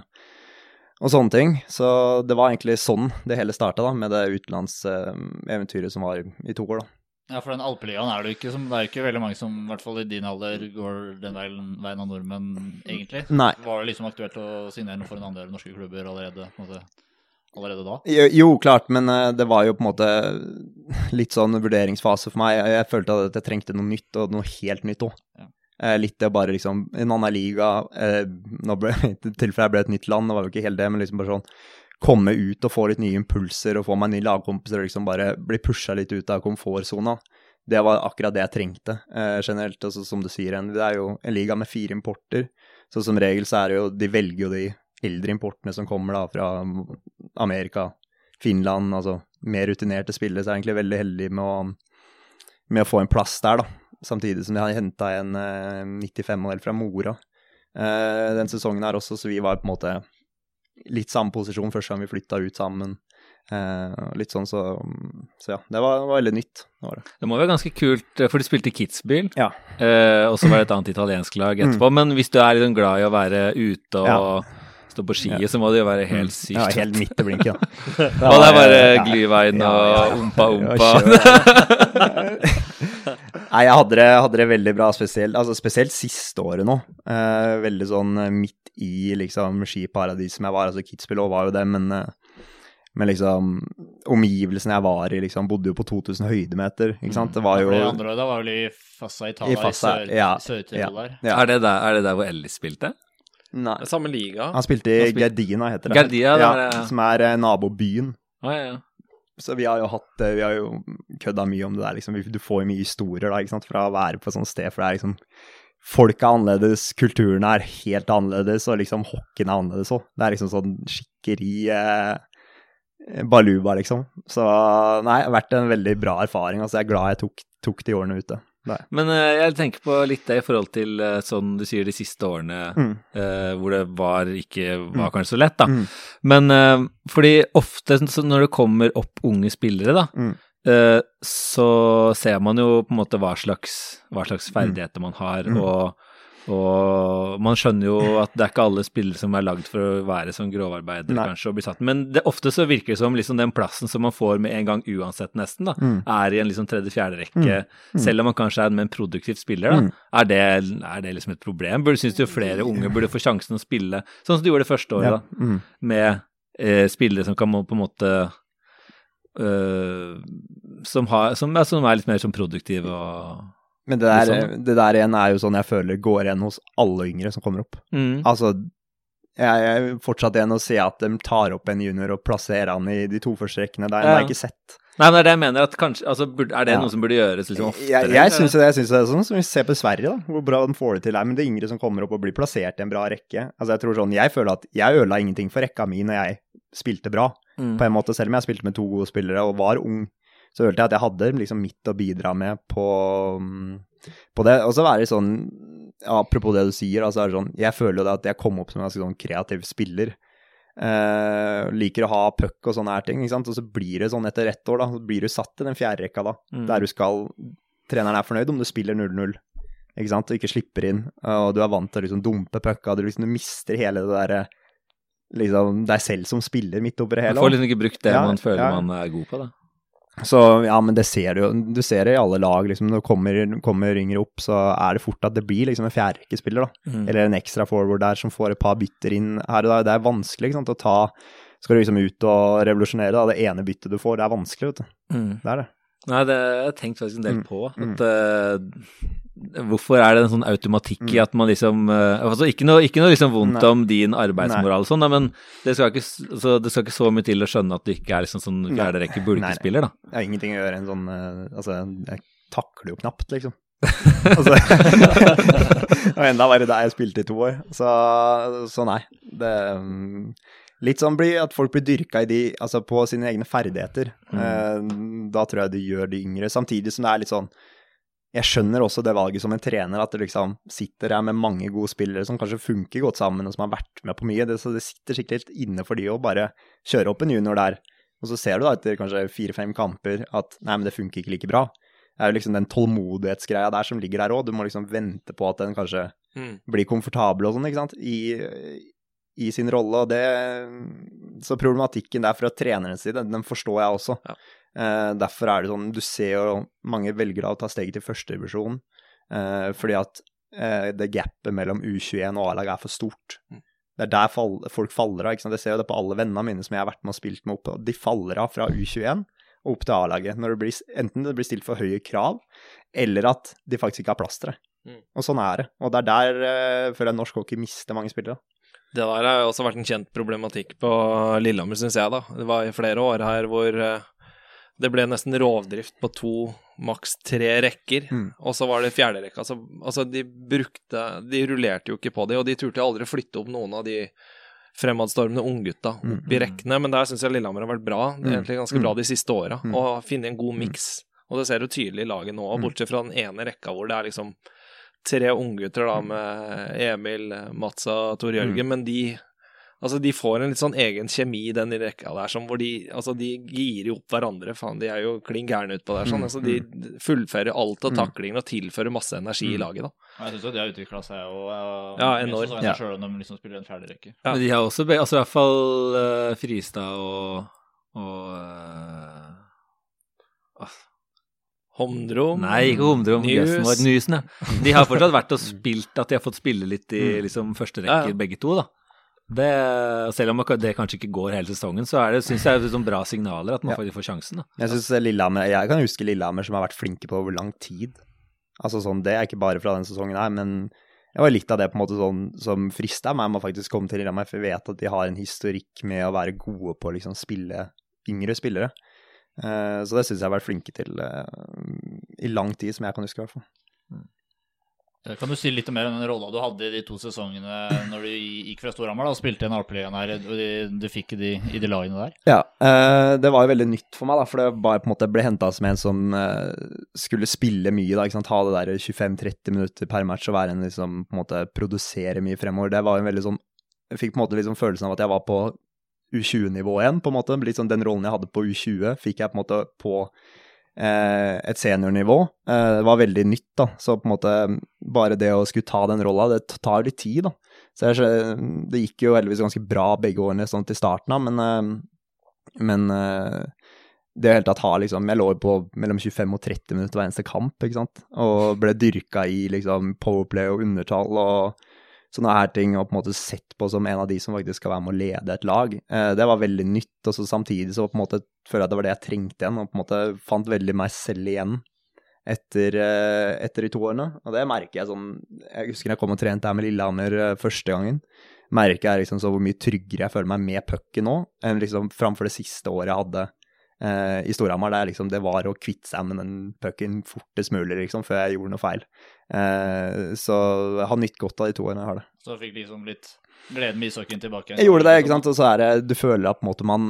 og sånne ting. Så det var egentlig sånn det hele starta, med det utenlandseventyret som var i to år, da. Ja, for den alpeligaen er det jo ikke som Det er ikke veldig mange som, i hvert fall i din alder, går den veien, veien av nordmenn, egentlig. Nei. Var det liksom aktuelt å signere noe for en andre norske klubber allerede, på en måte, allerede da? Jo, jo, klart, men uh, det var jo på en måte litt sånn vurderingsfase for meg. Jeg, følte at jeg trengte noe nytt, og noe helt nytt òg. Ja. Uh, litt det å bare liksom En annen liga uh, Nå ble tilfelle jeg ble et nytt land, det var jo ikke helt det, men liksom bare sånn komme ut og få litt nye impulser og få meg nye lagkompiser og liksom bare bli pusha litt ut av komfortsona. Det var akkurat det jeg trengte eh, generelt. Altså, som du sier, det er jo en liga med fire importer. Så som regel så er det jo De velger jo de eldre importene som kommer da fra Amerika, Finland, altså mer rutinerte spillere. Så jeg er egentlig veldig heldig med å, med å få en plass der, da. Samtidig som de har henta en eh, 95-modell fra Mora eh, den sesongen her også, så vi var på en måte litt samme posisjon første gang vi flytta ut sammen. Eh, litt sånn, så, så ja. Det var, var veldig nytt. Det, var det. det må være ganske kult, eh, for du spilte Kitzbühel, ja. eh, og så var det et annet italiensk lag etterpå. Mm. Men hvis du er liksom glad i å være ute og ja. Stå på ski, ja. så må det jo være helt mm. sykt. Ja, helt midt i blinken, da. Det og det er bare glyvein og ompa-ompa. Nei, jeg hadde det, hadde det, veldig bra, spesielt, altså, spesielt siste året nå. Eh, veldig sånn midt i liksom skiparadis som jeg var. Altså Kitzbühel var jo det, men, eh, men liksom omgivelsene jeg var i, liksom bodde jo på 2000 høydemeter, ikke sant. Det var jo ja, andre, Da var vel i Fassa Italia, i, Fassa, i Sør-Tirol ja, der. Ja. Er, det der. er det der hvor Ellis spilte? Nei. Samme liga. Han spilte i spil... Gardina, heter det. Gardina, ja, er... Som er eh, nabobyen. Ah, ja, ja. Så vi har jo hatt eh, Vi har jo kødda mye om det der, liksom. Du får jo mye historier da, ikke sant, fra å være på et sånt sted, for det er liksom folk er annerledes, kulturen er helt annerledes, og liksom hockeyen er annerledes òg. Det er liksom sånn skikkeri eh, baluba, liksom. Så nei, det har vært en veldig bra erfaring. Altså, jeg er glad jeg tok, tok de årene ute. Nei. Men uh, jeg tenker på litt det i forhold til uh, sånn du sier de siste årene mm. uh, hvor det var ikke var mm. kanskje så lett, da. Mm. Men fordi ofte når det kommer opp unge spillere, da, mm. Så ser man jo på en måte hva slags, hva slags mm. ferdigheter man har, mm. og, og, man skjønner jo at det er ikke alle spillere som er lagd for å være som grovarbeidere, kanskje, og bli satt Men det, ofte så virker det som liksom den plassen som man får med en gang uansett, nesten, da, mm. er i en liksom tredje-fjerde rekke, mm. mm. selv om man kanskje er en produktiv spiller, da. Mm. Er det, er, det, liksom et problem? Burde synes du flere unge burde få sjansen å spille, sånn som du gjorde det første året, da, med eh, spillere som kan på en måte øh, som, har, som, som, er litt mer sånn produktive og Men det der, det der, igjen er jo sånn jeg føler går igjen hos alle yngre som kommer opp. Mm. Altså, jeg er fortsatt igjen å se at de tar opp en junior og plasserer han i de to første rekkene. Det har jeg ikke sett. Nei, men det er det jeg mener. at kanskje, altså, Er det ja. noe som burde gjøres liksom oftere? Jeg, jeg syns det, det, er sånn som vi ser på Sverige, da, hvor bra de får det til. Nei, men det er yngre som kommer opp og blir plassert i en bra rekke. Altså, Jeg tror sånn, jeg føler at jeg ødela ingenting for rekka mi når jeg spilte bra. Mm. På en måte, Selv om jeg spilte med to gode spillere og var ung, så følte jeg at jeg hadde liksom mitt å bidra med på, på det. Og så være sånn, apropos det du sier, altså er det sånn, jeg føler jo det at jeg kom opp som en ganske sånn kreativ spiller. Uh, liker å ha puck og sånne her ting, ikke sant? og så blir det sånn etter ett år, da, så blir du satt i den fjerde rekka da, mm. der du skal Treneren er fornøyd om du spiller 0-0, ikke sant, og ikke slipper inn, og du er vant til å liksom dumpe pucka, du, liksom, du mister hele det derre liksom deg selv som spiller midt oppi det hele. Man får liksom ikke brukt det ja, man føler ja. man er god på, da. Så ja, men det ser du jo. Du ser det i alle lag, liksom. Når kommer, kommer yngre opp, så er det fort at det blir liksom en fjerderekkespiller, da. Mm. Eller en ekstra forward der som får et par bytter inn her og der. Det er vanskelig ikke sant, å ta Skal du liksom ut og revolusjonere, da. Det ene byttet du får, det er vanskelig, vet du. Mm. Det er det. Nei, det har jeg tenkt faktisk en del Mm, på. At, uh, hvorfor er det en sånn automatikk i Mm. at man liksom uh, altså Ikke noe, ikke noe liksom vondt Nei. om din arbeidsmoral og sånn, men det skal, ikke, altså, det skal ikke så mye til å skjønne at du ikke er liksom sånn Nei. fjerde rekke Nei, bulkespiller, da. Jeg har ingenting å gjøre en sånn uh, Altså, jeg takler jo knapt, liksom. altså, og enda verre da jeg spilte i to år. Så, så nei. Det Litt sånn blir at folk blir dyrka i de, altså på sine egne ferdigheter. Mm. da tror jeg det gjør de yngre. Samtidig som det er litt sånn Jeg skjønner også det valget som en trener, at det liksom sitter her med mange gode spillere som kanskje funker godt sammen, og som har vært med på mye. Det, så det sitter sikkert litt inne for de å bare kjøre opp en junior der. Og så ser du da etter kanskje fire-fem kamper at nei, men det funker ikke like bra. Det er jo liksom den tålmodighetsgreia der som ligger der òg. Du må liksom vente på at den kanskje Mm. blir komfortabel og sånn, ikke sant, i, i sin rolle. Og det Så problematikken der fra treneren side, den, forstår jeg også. Ja. Eh, derfor er det sånn Du ser jo mange velger å ta steget til førstedivisjon eh, fordi at eh, det gapet mellom U21 og A-lag er for stort. Mm. Det er der fall, folk faller av. ikke sant? Jeg ser jo det på alle vennene mine som jeg har vært med og spilt med opp. De faller av fra U21 og opp til A-laget. når det blir, Enten det blir stilt for høye krav, eller at de faktisk ikke har plass til det. Mm. Og sånn er det. Og det er der uh, føler jeg norsk hockey mister mange spillere. Det der har også vært en kjent problematikk på Lillehammer, syns jeg, da. Det var i flere år her hvor eh, det ble nesten rovdrift på to, maks tre rekker. Mm. Og så var det fjerde rekka. Altså, altså, de brukte De rullerte jo ikke på de, og de turte aldri flytte opp noen av de fremadstormende unggutta Mm. opp i rekkene. Men der syns jeg Lillehammer har vært bra. Det er Mm. egentlig ganske bra Mm. de siste åra. Mm. Å finne en god miks. Og det ser du tydelig i laget nå, Mm. bortsett fra den ene rekka hvor det er liksom tre unggutter da med Emil, Matsa, Tor Jørgen, Mm. men de Altså, de får en litt sånn egen kjemi, den i rekka der, som hvor de Altså, de girer jo opp hverandre, faen, de er jo klin gærne utpå der, sånn. Mm, Altså, de fullfører alt av Mm. taklingen og tilfører masse energi i Mm. laget, da. Jeg syns jo de har utvikla seg og Ja, enormt. Ja. Sjøl om de liksom spiller en fjerde rekke. Ja. Men de har også be- altså i hvert fall uh, Fristad og, og eh, Homdrom Nei, ikke Homdrom. News. Vår. Ja. De har fortsatt vært og spilt at de har fått spille litt i Mm. liksom, første Ja, rekke, ja. begge to, da. Det, selv om det kanskje ikke går hele sesongen, så er det, synes jeg, liksom bra signaler at man Ja. får sjansen. Da. Jeg synes Lillehammer Jeg kan huske Lillehammer som har vært flinke på over lang tid. Altså sånn, Det er ikke bare fra denne sesongen her, men det var litt av det på en måte sånn som frista meg med å faktisk komme til Lillehammer, for jeg vet at de har en historikk med å være gode på å liksom spille yngre spillere. Eh, så det syns jeg har vært flinke til eh, i lang tid, som jeg kan huske i hvert fall. Eh, Kan du si litt mer om den rolla du hadde i de to sesongene når du gikk fra Storhamar og spilte i en Alpeligaen her, og du, du fikk i de, i de lagene der? Ja, eh, det var jo veldig nytt for meg, da, for det var på en måte ble henta som en som eh, skulle spille mye, da, ikke sant, ha det der 25-30 minutter per match og være en liksom, på en måte produsere mye fremover. Det var en veldig sånn Jeg fikk på en måte liksom følelsen av at jeg var på U20-nivå igjen, på en måte. Litt sånn den rollen jeg hadde på U20, fikk jeg på en måte på eh, et seniornivå. Eh, det var veldig nytt, da, så på en måte bare det å skulle ta den rolla, det tar jo litt tid, da. Så jeg, det gikk jo heldigvis ganske bra begge årene sånn til starten av, men, eh, men eh, det hele tatt ha liksom Jeg lå på mellom 25 og 30 minutter hver eneste kamp, ikke sant, og ble dyrka i liksom powerplay og undertall og sånne her ting, og på en måte sett på som en av de som faktisk skal være med å lede et lag. Eh, det var veldig nytt, og så samtidig så på en måte føler jeg at det var det jeg trengte igjen, og på en måte fant veldig meg selv igjen etter, eh, etter de to årene. Og det merker jeg sånn Jeg husker jeg kom og trente her med Lillehammer eh, første gangen. Merker jeg liksom så hvor mye tryggere jeg føler meg med pucken nå, enn liksom framfor det siste året jeg hadde eh, i Storhamar. Der liksom det var å kvitte seg med den pucken fortest mulig, liksom, før jeg gjorde noe feil. Eh, så jeg har nytt godt av de to årene jeg har det. Så fikk liksom litt gleden med ishockeyen tilbake. Jeg gjorde det, ikke sant, og så er det Du føler at på en måte man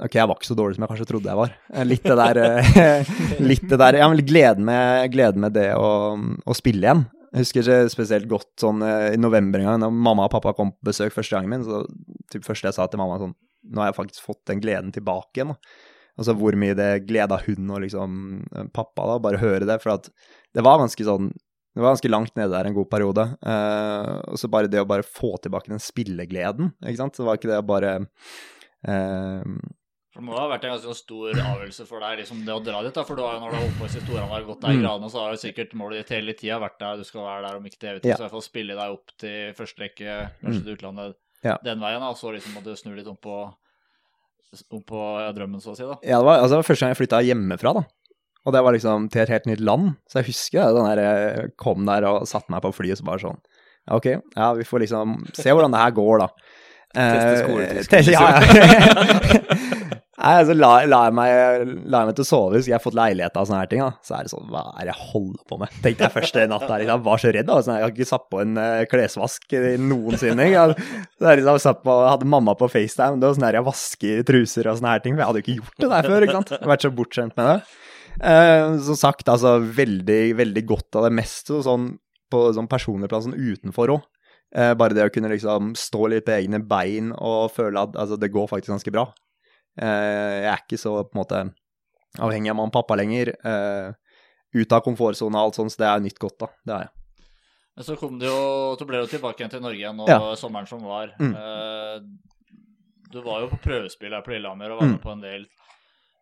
Ok, jeg var ikke så dårlig som jeg kanskje trodde jeg var. Eh, Litt det der eh, Litt det der Ja, men gleden med, gleden med det å, å spille igjen. Jeg husker ikke spesielt godt sånn eh, i november en gang, da mamma og pappa kom på besøk første gangen min, så typ første jeg sa til mamma sånn Nå har jeg faktisk fått den gleden tilbake igjen, da. Altså hvor mye det gleda hun og liksom eh, pappa, da, bare høre det. For at det var ganske sånn det var ganske langt nede der en god periode. Eh, og så bare det å bare få tilbake den spillegleden, ikke sant. Så var ikke det å bare eh, For Det må ha vært en ganske stor avgjørelse for deg liksom det å dra dit. da, For du har jo når du har holdt på i Storhamar, gått deg i Mm. gradene, så har jo sikkert målet ditt hele tida vært der. Du skal være der om ikke evig tid, Ja. så i hvert fall spille deg opp til første rekke, kanskje Mm. til utlandet Ja. den veien. da, Og så liksom må du snu litt om på, på drømmen, så å si. da. Ja, det var, altså, det var første gang jeg flytta hjemmefra, da. Og det var liksom til et helt nytt land. Så jeg husker den der, jeg kom der og satte meg på flyet så bare sånn Ok, ja, vi får liksom se hvordan det her går, da. Teste Eh, teste- Ja, ja. Nei, så la, la, meg, la meg til å sove, hvis jeg har fått leilighet av sånne her ting. da. Så er det sånn, hva er det jeg holder på med? Tenkte jeg første natt der. Jeg var så redd. da. Sånn, jeg har ikke satt på en eh, klesvask i noensinne. Jeg, så jeg liksom satt på, hadde mamma på FaceTime. Det var sånn der jeg vasker truser og sånne her ting. For jeg hadde jo ikke gjort det der før. ikke sant? Jeg har vært så bortskjemt med det. Eh, som sagt, altså veldig, veldig godt av det meste sånn på sånn personlig plan sånn utenfor òg. Eh, bare det å kunne liksom stå litt på egne bein og føle at altså, det går faktisk ganske bra. Eh, jeg er ikke så på en måte avhengig av mamma og pappa lenger. Eh, ut av komfortsona og alt sånt, så det er nytt godt, da. Det er jeg. Men så kom du jo, du ble jo tilbake igjen til Norge igjen nå Ja. sommeren som var. Mm. Eh, du var jo på prøvespill her på Lillehammer og var med Mm. på en del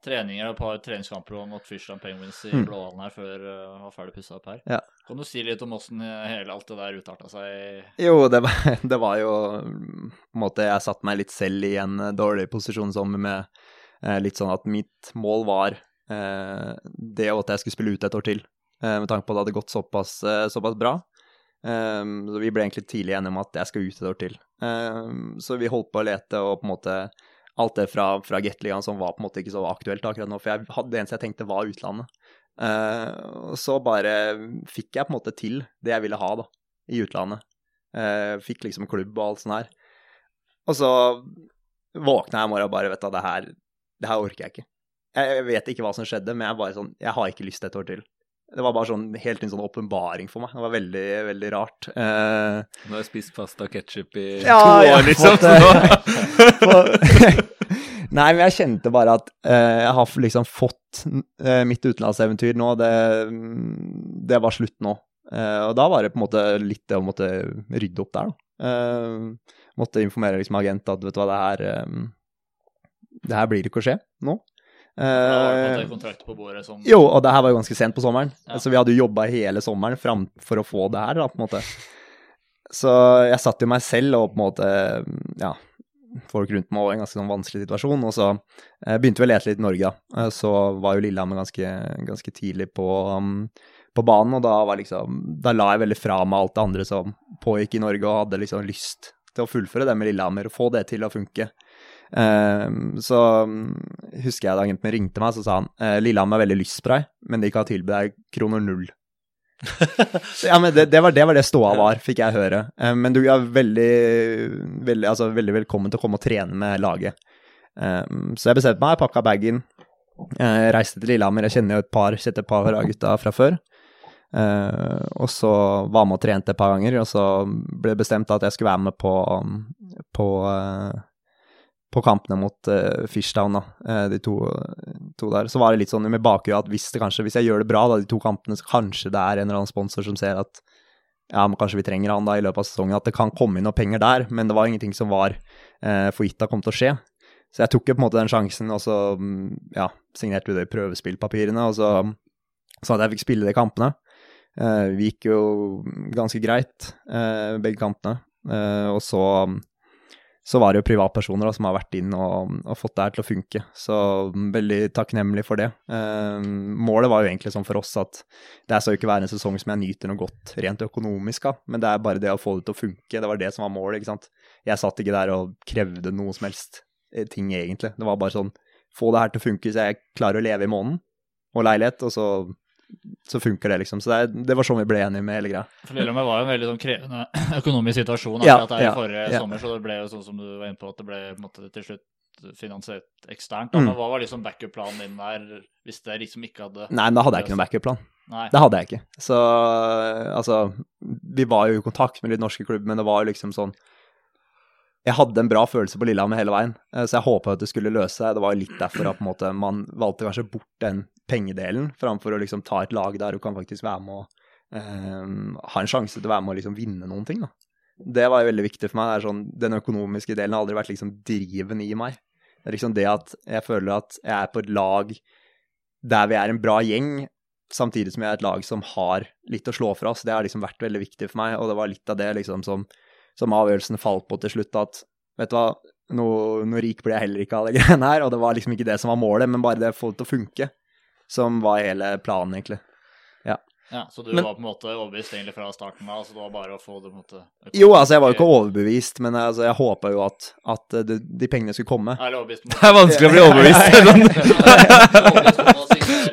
treninger og et par treningskamper mot Fishland Penguins i Mm. Blåhallen her før uh, var ferdig pussa opp her. Ja. Kan du si litt om åssen hele alt det der utarta seg? Jo, det var, det var jo på en måte Jeg satte meg litt selv i en eh, dårlig posisjon som med eh, litt sånn at mitt mål var eh, det og at jeg skulle spille ut et år til, eh, med tanke på at det hadde gått såpass, eh, såpass bra. Um, så vi ble egentlig tidlig enige om at jeg skal ut et år til. Um, så vi holdt på å lete, og på en måte alt det fra, fra Gateligaen som var på en måte ikke så aktuelt akkurat nå, for jeg det eneste jeg tenkte var utlandet. Uh, så bare fikk jeg på en måte til det jeg ville ha, da, i utlandet. Uh, fikk liksom klubb og alt sånt her. Og så våkna jeg i morgen og bare, vet du, det her, det her orker jeg ikke. Jeg vet ikke hva som skjedde, men jeg bare sånn, jeg har ikke lyst et år til. Det var bare sånn helt en sånn åpenbaring for meg. Det var veldig, veldig rart. Uh, Nå har jeg spist pasta og ketsjup i ja, to år, liksom. fått, eh, Nei, men jeg kjente bare at eh, jeg har liksom fått eh, mitt utenlandseventyr nå. Det, det var slutt nå. Eh, og da var det på en måte litt det å måtte rydde opp der, da. Eh, måtte informere liksom agent at vet du hva, det her eh, Det her blir ikke å skje nå. Fått Eh, kontrakt på bordet som jo, og det her var jo ganske sent på sommeren. Ja. Så vi hadde jo jobba hele sommeren fram for å få det her, da, på en måte. Så jeg satt jo meg selv og på en måte Ja, folk rundt meg i en ganske sånn vanskelig situasjon. Og så eh, begynte vi å lete litt i Norge, da. Eh, Så var jo Lillehammer ganske, ganske tidlig på, um, på banen, og da var liksom Da la jeg veldig fra meg alt det andre som pågikk i Norge, og hadde liksom lyst til å fullføre det med Lillehammer og få det til å funke. Ehm, så um, husker jeg da agenten min ringte meg, så sa han eh, Lillehammer har veldig lyst på deg, men de kan tilby deg kroner null. Ja, men det, det, var, det var det ståa var, fikk jeg høre. Eh, men du er veldig, veldig, altså, veldig velkommen til å komme og trene med laget. Ehm, så jeg bestemte meg, pakka bagen, eh, reiste til Lillehammer. Jeg kjenner jo et par, kjente et par av gutta fra før. Og så var med og trente et par ganger, og så ble det bestemt at jeg skulle være med på, på eh, på kampene mot uh, Fishtown, da, uh, de to, to der, så var det litt sånn med bakhuet at hvis, det kanskje, hvis jeg gjør det bra da, de to kampene, så kanskje det er en eller annen sponsor som ser at ja, men kanskje vi trenger han da i løpet av sesongen, at det kan komme inn noe penger der, men det var ingenting som var uh, for gitt kom til å skje. Så jeg tok jo på en måte den sjansen, og så mm, ja, signerte vi det i prøvespillpapirene, og så sånn at jeg fikk spille de kampene. Uh, vi gikk jo ganske greit, uh, begge kampene, Eh, og så så var det jo privatpersoner da, som har vært inn og, og fått det her til å funke. Så veldig takknemlig for det. Eh, målet var jo egentlig sånn for oss at det skal jo ikke være en sesong som jeg nyter noe godt rent økonomisk av, men det er bare det å få det til å funke. Det var det som var målet, ikke sant. Jeg satt ikke der og krevde noe som helst eh, ting, egentlig. Det var bare sånn få det her til å funke så jeg klarer å leve i måneden og leilighet, og så, så funker det, liksom. Så det, er- det var sånn vi ble enige med hele greia. For Lillehammer var jo en veldig sånn krevende økonomisk situasjon akkurat der ja, i forrige ja. sommer, så det ble jo sånn som du var inne på, at det ble på en måte, til slutt finansiert eksternt. Mm. Men hva var liksom backup-planen din der, hvis det liksom ikke hadde Nei, da hadde jeg ikke noen backup-plan. Nei. Det hadde jeg ikke. Så altså Vi var jo i kontakt med litt norske klubber, men det var jo liksom sånn Jeg hadde en bra følelse på Lillehammer hele veien, eh, så jeg håpa at det skulle løse seg. Det var litt derfor at måte, man valgte kanskje bort den pengedelen, framfor å liksom ta et lag der du kan faktisk være med og um, ha en sjanse til å være med og liksom vinne noen ting. da. Det var jo veldig viktig for meg. Det er sånn, den økonomiske delen har aldri vært liksom driven i meg. Det er liksom det at jeg føler at jeg er på et lag der vi er en bra gjeng, samtidig som jeg er et lag som har litt å slå fra oss. Det har liksom vært veldig viktig for meg, og det var litt av det liksom som, som avgjørelsen falt på til slutt, at vet du hva, noe, noe rik blir jeg heller ikke av de greiene her, og det var liksom ikke det som var målet, men bare det å få det til å funke. Som var hele planen, egentlig. Ja, Så du Men- var på en måte overbevist egentlig fra starten av? så det var bare å få det på en måte Jo, altså, jeg var jo ikke overbevist, men altså, jeg håpa jo at, at eh, de, de pengene skulle komme. Er overbevist Det er vanskelig å bli overbevist.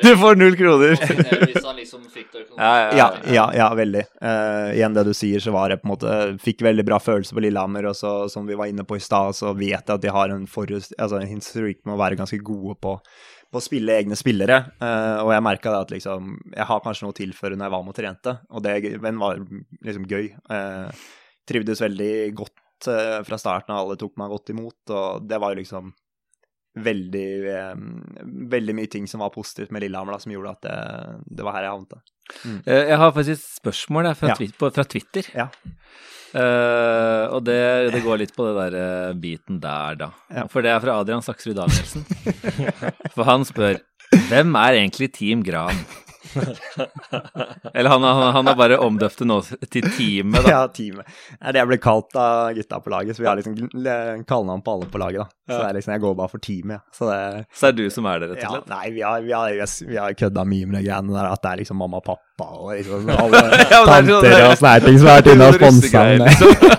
Du får null kroner. Hvis han liksom fikk det. Ja, ja, Ja, ja, ja veldig. Uh, igjen det du sier, så var jeg på en måte Fikk veldig bra følelse på Lillehammer, og så, som vi var inne på i stad, så vet jeg at de har en, forhus, altså, en historikk med å være ganske gode på, på å spille egne spillere. Eh, og jeg merka at liksom Jeg har kanskje noe å tilføre når jeg var mot Trente, og det var liksom gøy. Eh, trivdes veldig godt eh, fra starten av, alle tok meg godt imot, og det var jo liksom Veldig, eh, veldig mye ting som var positivt med Lillehammer, da, som gjorde at det, det var her jeg havnet. Mm. Jeg har faktisk et spørsmål jeg, fra, Ja. Twi- på, fra Twitter. Ja. Uh, og det, det går litt på det der eh, biten der, da. Ja. For det er fra Adrian Saksrud Danielsen. For han spør hvem er egentlig Team Gran? Eller han, han, han har bare omdøpt det nå til Teamet, da. Ja, teamet. Det er det jeg ble kalt av gutta på laget, så vi har liksom kallenavn på alle på laget, da. Så det er liksom, jeg går bare for teamet, ja. Så det Så er du som er det, rett og slett? Nei, vi har, vi har, vi har kødda mye med de greiene der, at det er liksom mamma og pappa og liksom alle Ja, men det er sånn- tanter og sånne ting som har vært inne og sponsa. Liksom.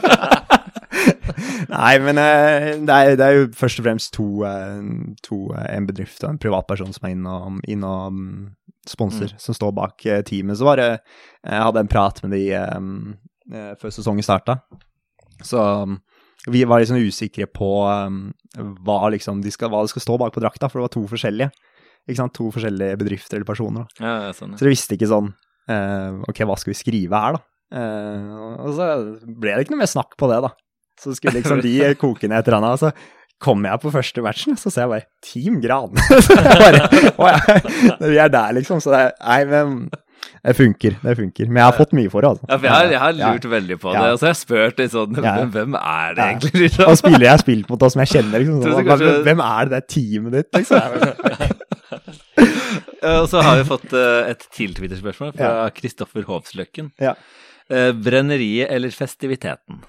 Nei, men eh, det er, det er jo først og fremst to, eh, to eh, en bedrift og en privatperson som er inne og, inn og mm, som står bak eh, teamet. Så var det Jeg hadde en prat med de um, eh, før sesongen starta. Så um, vi var liksom usikre på um, hva, liksom de skal, hva det skal stå bak på drakta, for det var to forskjellige. Ikke sant? To forskjellige bedrifter eller personer. Ja, sånn, ja. Så de visste ikke sånn uh, Ok, hva skal vi skrive her, da? Uh, og så ble det ikke noe mer snakk på det, da. Så skulle liksom de koke ned et eller annet. Og kommer jeg på første matchen, så ser jeg bare Team Gran. jeg bare, ja, vi er der, liksom. Så det, er- nei, men det funker. Det funker. Men jeg har fått mye for det, altså. Ja, for jeg har, jeg har Ja. lurt veldig på Ja. det, og så har jeg spurt litt sånn Ja. hvem, er det egentlig? Liksom? Og spiller jeg har spilt mot, og som jeg kjenner, liksom. Så, kanskje- hvem, er det det er teamet ditt, liksom? Og så har vi fått eh, et til Twitter-spørsmål fra Kristoffer Hovsløkken. Ja. Eh, Brenneriet eller festiviteten?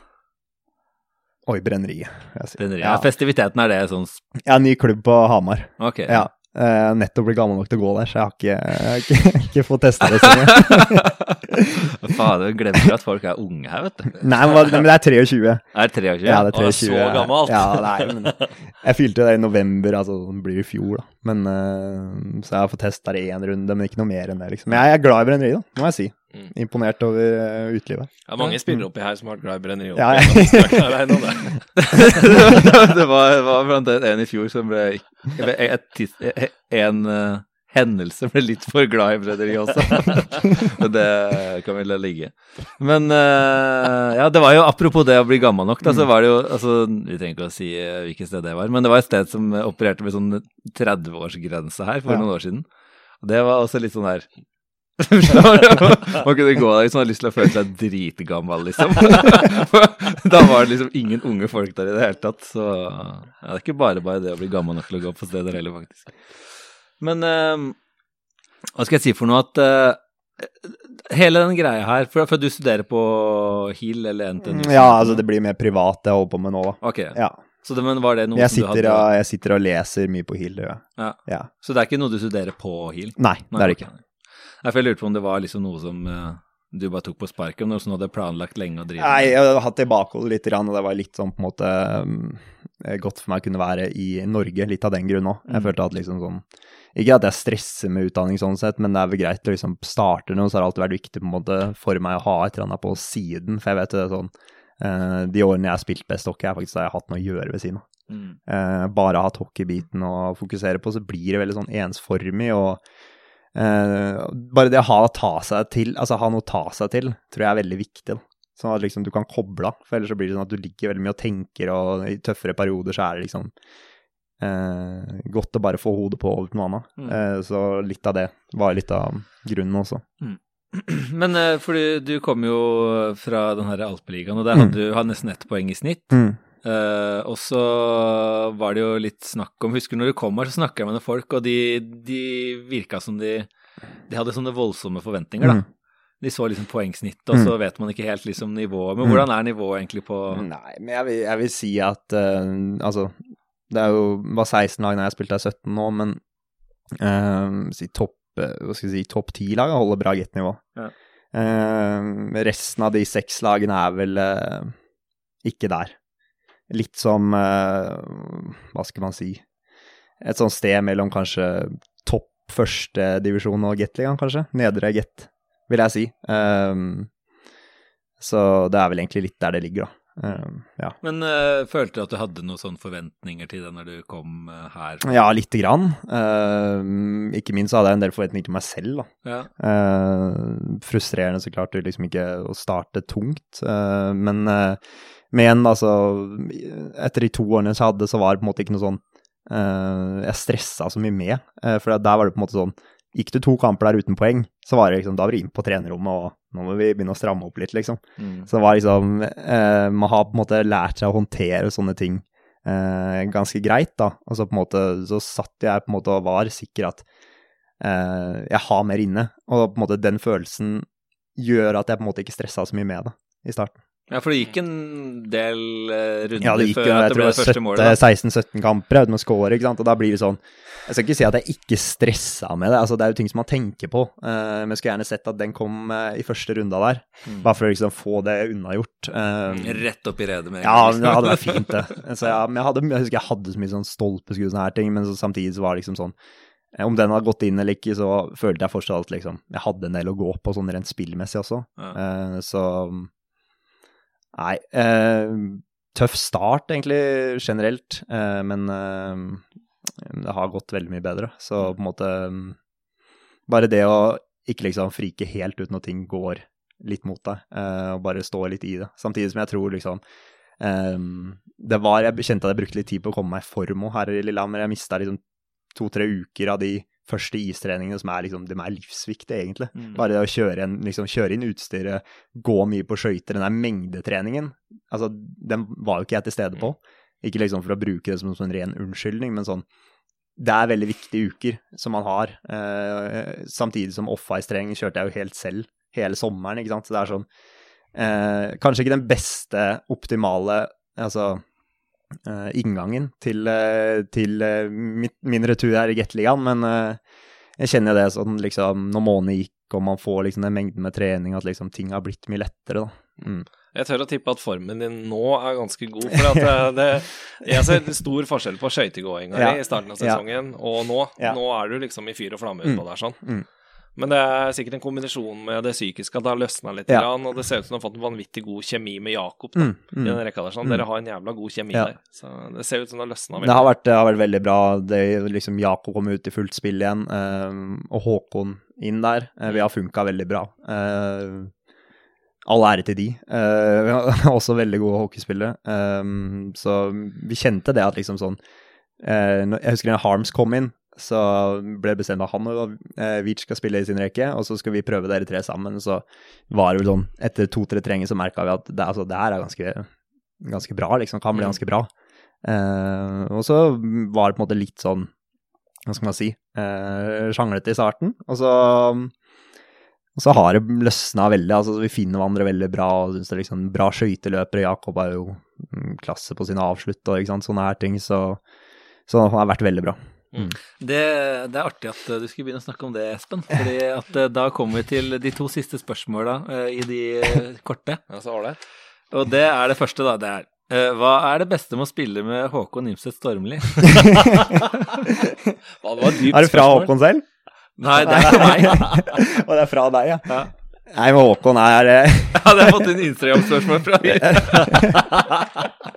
Oi, brenneriet. Brenneriet. Ja. Ja. Festiviteten er det sånn Ja, ny klubb på Hamar. Ok. Ja. Uh, nettopp blitt gammel nok til å gå der, så jeg har ikke, jeg har ikke, ikke fått testa det så mye. Fader, glemmer at folk er unge her, vet du. Nei, men, det er 23. Er det 23? Ja, det er 23. Å, 23. så gammelt. Ja, nei, men jeg fylte det i november, altså det blir i fjor, da. Men, uh, så jeg har fått testa det én runde, men ikke noe mer enn det, liksom. Men jeg er glad i brenneri, da, må jeg si. Mm. Imponert over uh, utelivet. Ja, mange spillere oppi her som har vært glad i brenneri. Ja, ja. jeg det. var, var blant annet en i fjor som ble En eh, hendelse ble litt for glad i Fredrik også. Det kan vi la ligge. Men uh, ja, det var jo apropos det å bli gammel nok, da, så var det jo altså, Vi trenger ikke å si eh, hvilket sted det var, men det var et sted som opererte med sånn 30-årsgrense her for Ja. noen år siden. Og det var også litt sånn der Man kunne gå der hvis man hadde lyst til å føle seg dritgammel, liksom. da var det liksom ingen unge folk der i det hele tatt. Så ja, det er ikke bare bare det å bli gammel nok til å gå på steder heller, faktisk. Men eh, hva skal jeg si for noe at eh, Hele den greia her For, for du studerer på HIL eller NTNU? Ja, altså det blir mer privat det jeg holder på med nå, da. Ok, Ja. så det, men var det noe Jeg som du hadde og, jeg sitter og leser mye på HIL, det gjør jeg. Ja. Ja. Så det er ikke noe du studerer på HIL? Nei, det er det ikke. Nei, for jeg lurte på om det var liksom noe som uh, du bare tok på sparket, om noe som du hadde planlagt lenge å drive Nei, jeg har hatt det i bakhodet litt, grann, og det var litt sånn på en måte um, godt for meg å kunne være i Norge, litt av den grunn òg. Jeg Mm. følte at liksom sånn Ikke at jeg stresser med utdanning sånn sett, men det er vel greit å liksom starte noe, så har det alltid vært viktig på en måte for meg å ha et eller annet på siden, for jeg vet det er sånn eh, De årene jeg har spilt best hockey, er faktisk da jeg har hatt noe å gjøre ved siden av. Mm. Uh, bare hatt hockeybiten å fokusere på, så blir det veldig sånn ensformig og uh, Bare det å ha, ta seg til, altså ha noe å ta seg til, tror jeg er veldig viktig. da. Sånn at liksom du kan koble av, for ellers så blir det sånn at du ligger veldig mye og tenker, og i tøffere perioder så er det liksom eh, godt å bare få hodet på over til noe annet. Mm. Eh, så litt av det var litt av grunnen også. Men eh, fordi du kom jo fra den her Alpeligaen, og der Mm. hadde du hadde nesten ett poeng i snitt. Eh, og så var det jo litt snakk om Husker når du kom her, så snakka jeg med noen folk, og de, de virka som de De hadde sånne voldsomme forventninger, da. Mm. De så liksom poengsnittet, og så vet man ikke helt liksom nivået. Men Mm. hvordan er nivået egentlig på Nei, men jeg vil, jeg vil si at uh, Altså, det er jo bare 16 lag når jeg spilte der 17 nå, men uh, si topp hva skal jeg si, topp ti-lag holder bra get-nivå. Ja. Uh, resten av de seks lagene er vel uh, ikke der. Litt som eh, Hva skal man si Et sånt sted mellom kanskje topp førstedivisjon og Gateligaen, kanskje. Nedre Get, vil jeg si. Eh, så det er vel egentlig litt der det ligger, da. Eh, ja. Men uh, følte du at du hadde noen sånne forventninger til det når du kom uh, her? ja, lite grann. Uh, ikke minst så hadde jeg en del forventninger til meg selv. Ja. Eh, frustrerende så klart liksom ikke å starte tungt, men eh, men altså Etter de to årene så hadde, så var det på en måte ikke noe sånn Jeg stressa så mye med, for der var det på en måte sånn Gikk du to kamper der uten poeng, så var det liksom, da var du inn på trenerrommet, og nå må vi begynne å stramme opp litt, liksom. Mm. Så det var liksom eh, Man har på en måte lært seg å håndtere sånne ting eh, ganske greit, da. Og så på en måte så satt jeg på en måte og var sikker at eh, jeg har mer inne. Og på en måte den følelsen gjør at jeg på en måte ikke stressa så mye med det i starten. Ja, for det gikk en del eh, runder Ja, det gikk før jeg det ble det første målet. da. 16-17 kamper uten å score, ikke sant. Og da blir det sånn Jeg skal ikke si at jeg ikke stressa med det, altså det er jo ting som man tenker på. Uh, men jeg skulle gjerne sett at den kom uh, i første runda der, Mm. bare for å liksom få det unnagjort. Uh, Rett opp i redet med Ja, det hadde vært fint, det. Så ja, men jeg, hadde, jeg husker jeg hadde så mye sånn stolpeskudd og sånne her ting, men så samtidig så var det liksom sånn Om den hadde gått inn eller ikke, så følte jeg fortsatt at liksom Jeg hadde en del å gå på sånn rent spillmessig også. Ja. Så Nei. eh, tøff start, egentlig, generelt, eh, men eh, det har gått veldig mye bedre. Så på en måte mm, Bare det å ikke liksom frike helt ut når ting går litt mot deg, eh, og bare stå litt i det. Samtidig som jeg tror liksom Ehm, det var, Jeg kjente at jeg brukte litt tid på å komme meg i form her i Lillehammer. Jeg mista liksom to-tre uker av de første istreningene som er liksom, de er livsviktige, egentlig. Mm. Bare det å kjøre, en, liksom, kjøre inn utstyret, gå mye på skøyter, den der mengdetreningen, altså, den var jo ikke jeg til stede på. Ikke liksom for å bruke det som en sånn ren unnskyldning, men sånn Det er veldig viktige uker som man har. Eh, samtidig som off-ice-trening kjørte jeg jo helt selv hele sommeren, ikke sant. Så det er sånn eh, Kanskje ikke den beste optimale altså inngangen til, eh, til eh, mitt, min retur her i Gateligaen, men eh, jeg kjenner det sånn liksom når måneden gikk og man får liksom den mengden med trening, at liksom ting har blitt mye lettere, da. Mm. Jeg tør å tippe at formen din nå er ganske god. For at det, det, jeg ser stor forskjell på skøytegåinga Ja. i starten av Ja. sesongen og nå. Ja. Nå er du liksom i fyr og flamme Mm. utpå der sånn. Mm. Men det er sikkert en kombinasjon med det psykiske, at det har løsna litt. Ja. Grann, og det ser ut som du har fått en vanvittig god kjemi med Jakob. Da, Mm, i mm. den rekka der sånn. Mm. Dere har en jævla god kjemi Ja. der. Så det ser ut som det har løsna Det har, vært, det har vært veldig bra. Det, liksom Jakob kom ut i fullt spill igjen, eh, og Håkon inn der. Eh, vi har funka veldig bra. Eh, all ære til de. Eh, vi har også veldig gode hockeyspillere. Eh, så vi kjente det at liksom sånn eh, Jeg husker da Harms kom inn, så ble det bestemt at han og eh, Veach skal spille i sin rekke, og så skal vi prøve dere tre sammen. Så var det vel sånn Etter to-tre treninger så merka vi at det, altså, det her er ganske, ganske bra, liksom. Kan bli ganske bra. Eh, og så var det på en måte litt sånn, hva skal man si, uh, sjanglete i starten. Og så, og så har det løsna veldig. altså Vi finner hverandre veldig bra. og synes det er liksom Bra skøyteløpere. Jakob er jo mm, klasse på sine avslutt og ikke sant, sånne her ting. Så, så det har vært veldig bra. Det, det er artig at eh, du skulle begynne å snakke om det, Espen. Fordi at eh, da kommer vi til de to siste spørsmåla eh, i de korte. Ja, så ålreit. Og det er det første, da. Det er Hva er det beste med å spille med Håkon Imset Stormli? Hva, det var dypt spørsmål. Er det fra spørsmål. Håkon selv? Nei, det er fra meg. og det er fra deg, ja? Ja. Nei, men Håkon er eh, Ja, det har jeg fått inn Instagram-spørsmål fra.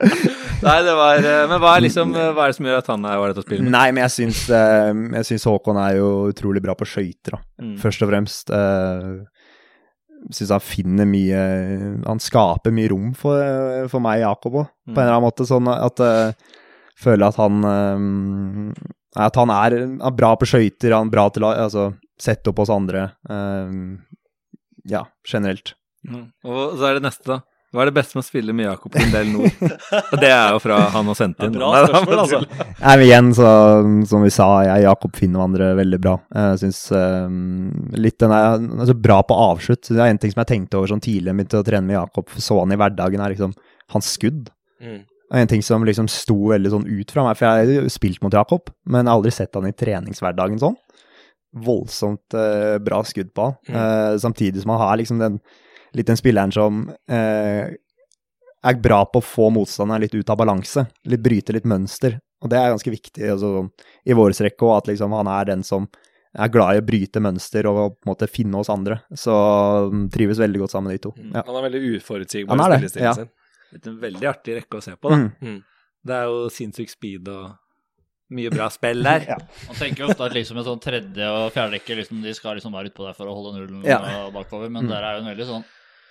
Nei, det var eh, Men hva er liksom eh, Hva er det som gjør at han er ålreit å spille med? Nei, men jeg syns, jeg syns Håkon er jo utrolig bra på skøyter, da. Mm. Først og fremst. Uh, syns han finner mye Han skaper mye rom for, for meg Jakob òg, på en eller annen måte. Sånn at jeg Føler at han At han er, han er bra på skøyter, han er bra til å altså, sette opp oss andre. Eh, ja, generelt. Mm. Og så er det neste, da. Hva er det beste med å spille med Jakob Lindell Nord? Og det er jo fra han har sendt inn. Bra spørsmål, altså. Nei, men igjen, så, som vi sa, jeg og Jakob finner hverandre veldig bra. Jeg syns litt den er altså, bra på avslutt. Det er en ting som jeg tenkte over sånn tidlig jeg begynte å trene med Jakob, så han i hverdagen, er liksom hans skudd. Mm. Og en ting som liksom sto veldig sånn ut fra meg, for jeg har spilt mot Jakob, men jeg har aldri sett han i treningshverdagen sånn. Voldsomt eh, bra skudd på han. Mm. Eh, samtidig som han har liksom den litt den spilleren som eh, er bra på å få motstanderen litt ut av balanse. Litt bryte litt mønster. Og det er ganske viktig altså, i vår rekke òg, at liksom, han er den som er glad i å bryte mønster og på en måte finne oss andre. Så han trives veldig godt sammen, de to. Mm. Ja. Han er veldig uforutsigbar i er spillestilen ja. sin. Blitt en veldig artig rekke å se på, da. Mm. Mm. Det er jo sinnssyk speed og mye bra spill der. Ja. Man tenker jo ofte at liksom en sånn tredje og fjerderekke liksom, de skal liksom være utpå der for å holde nullen Ja. bakover, men Mm. der er jo en veldig sånn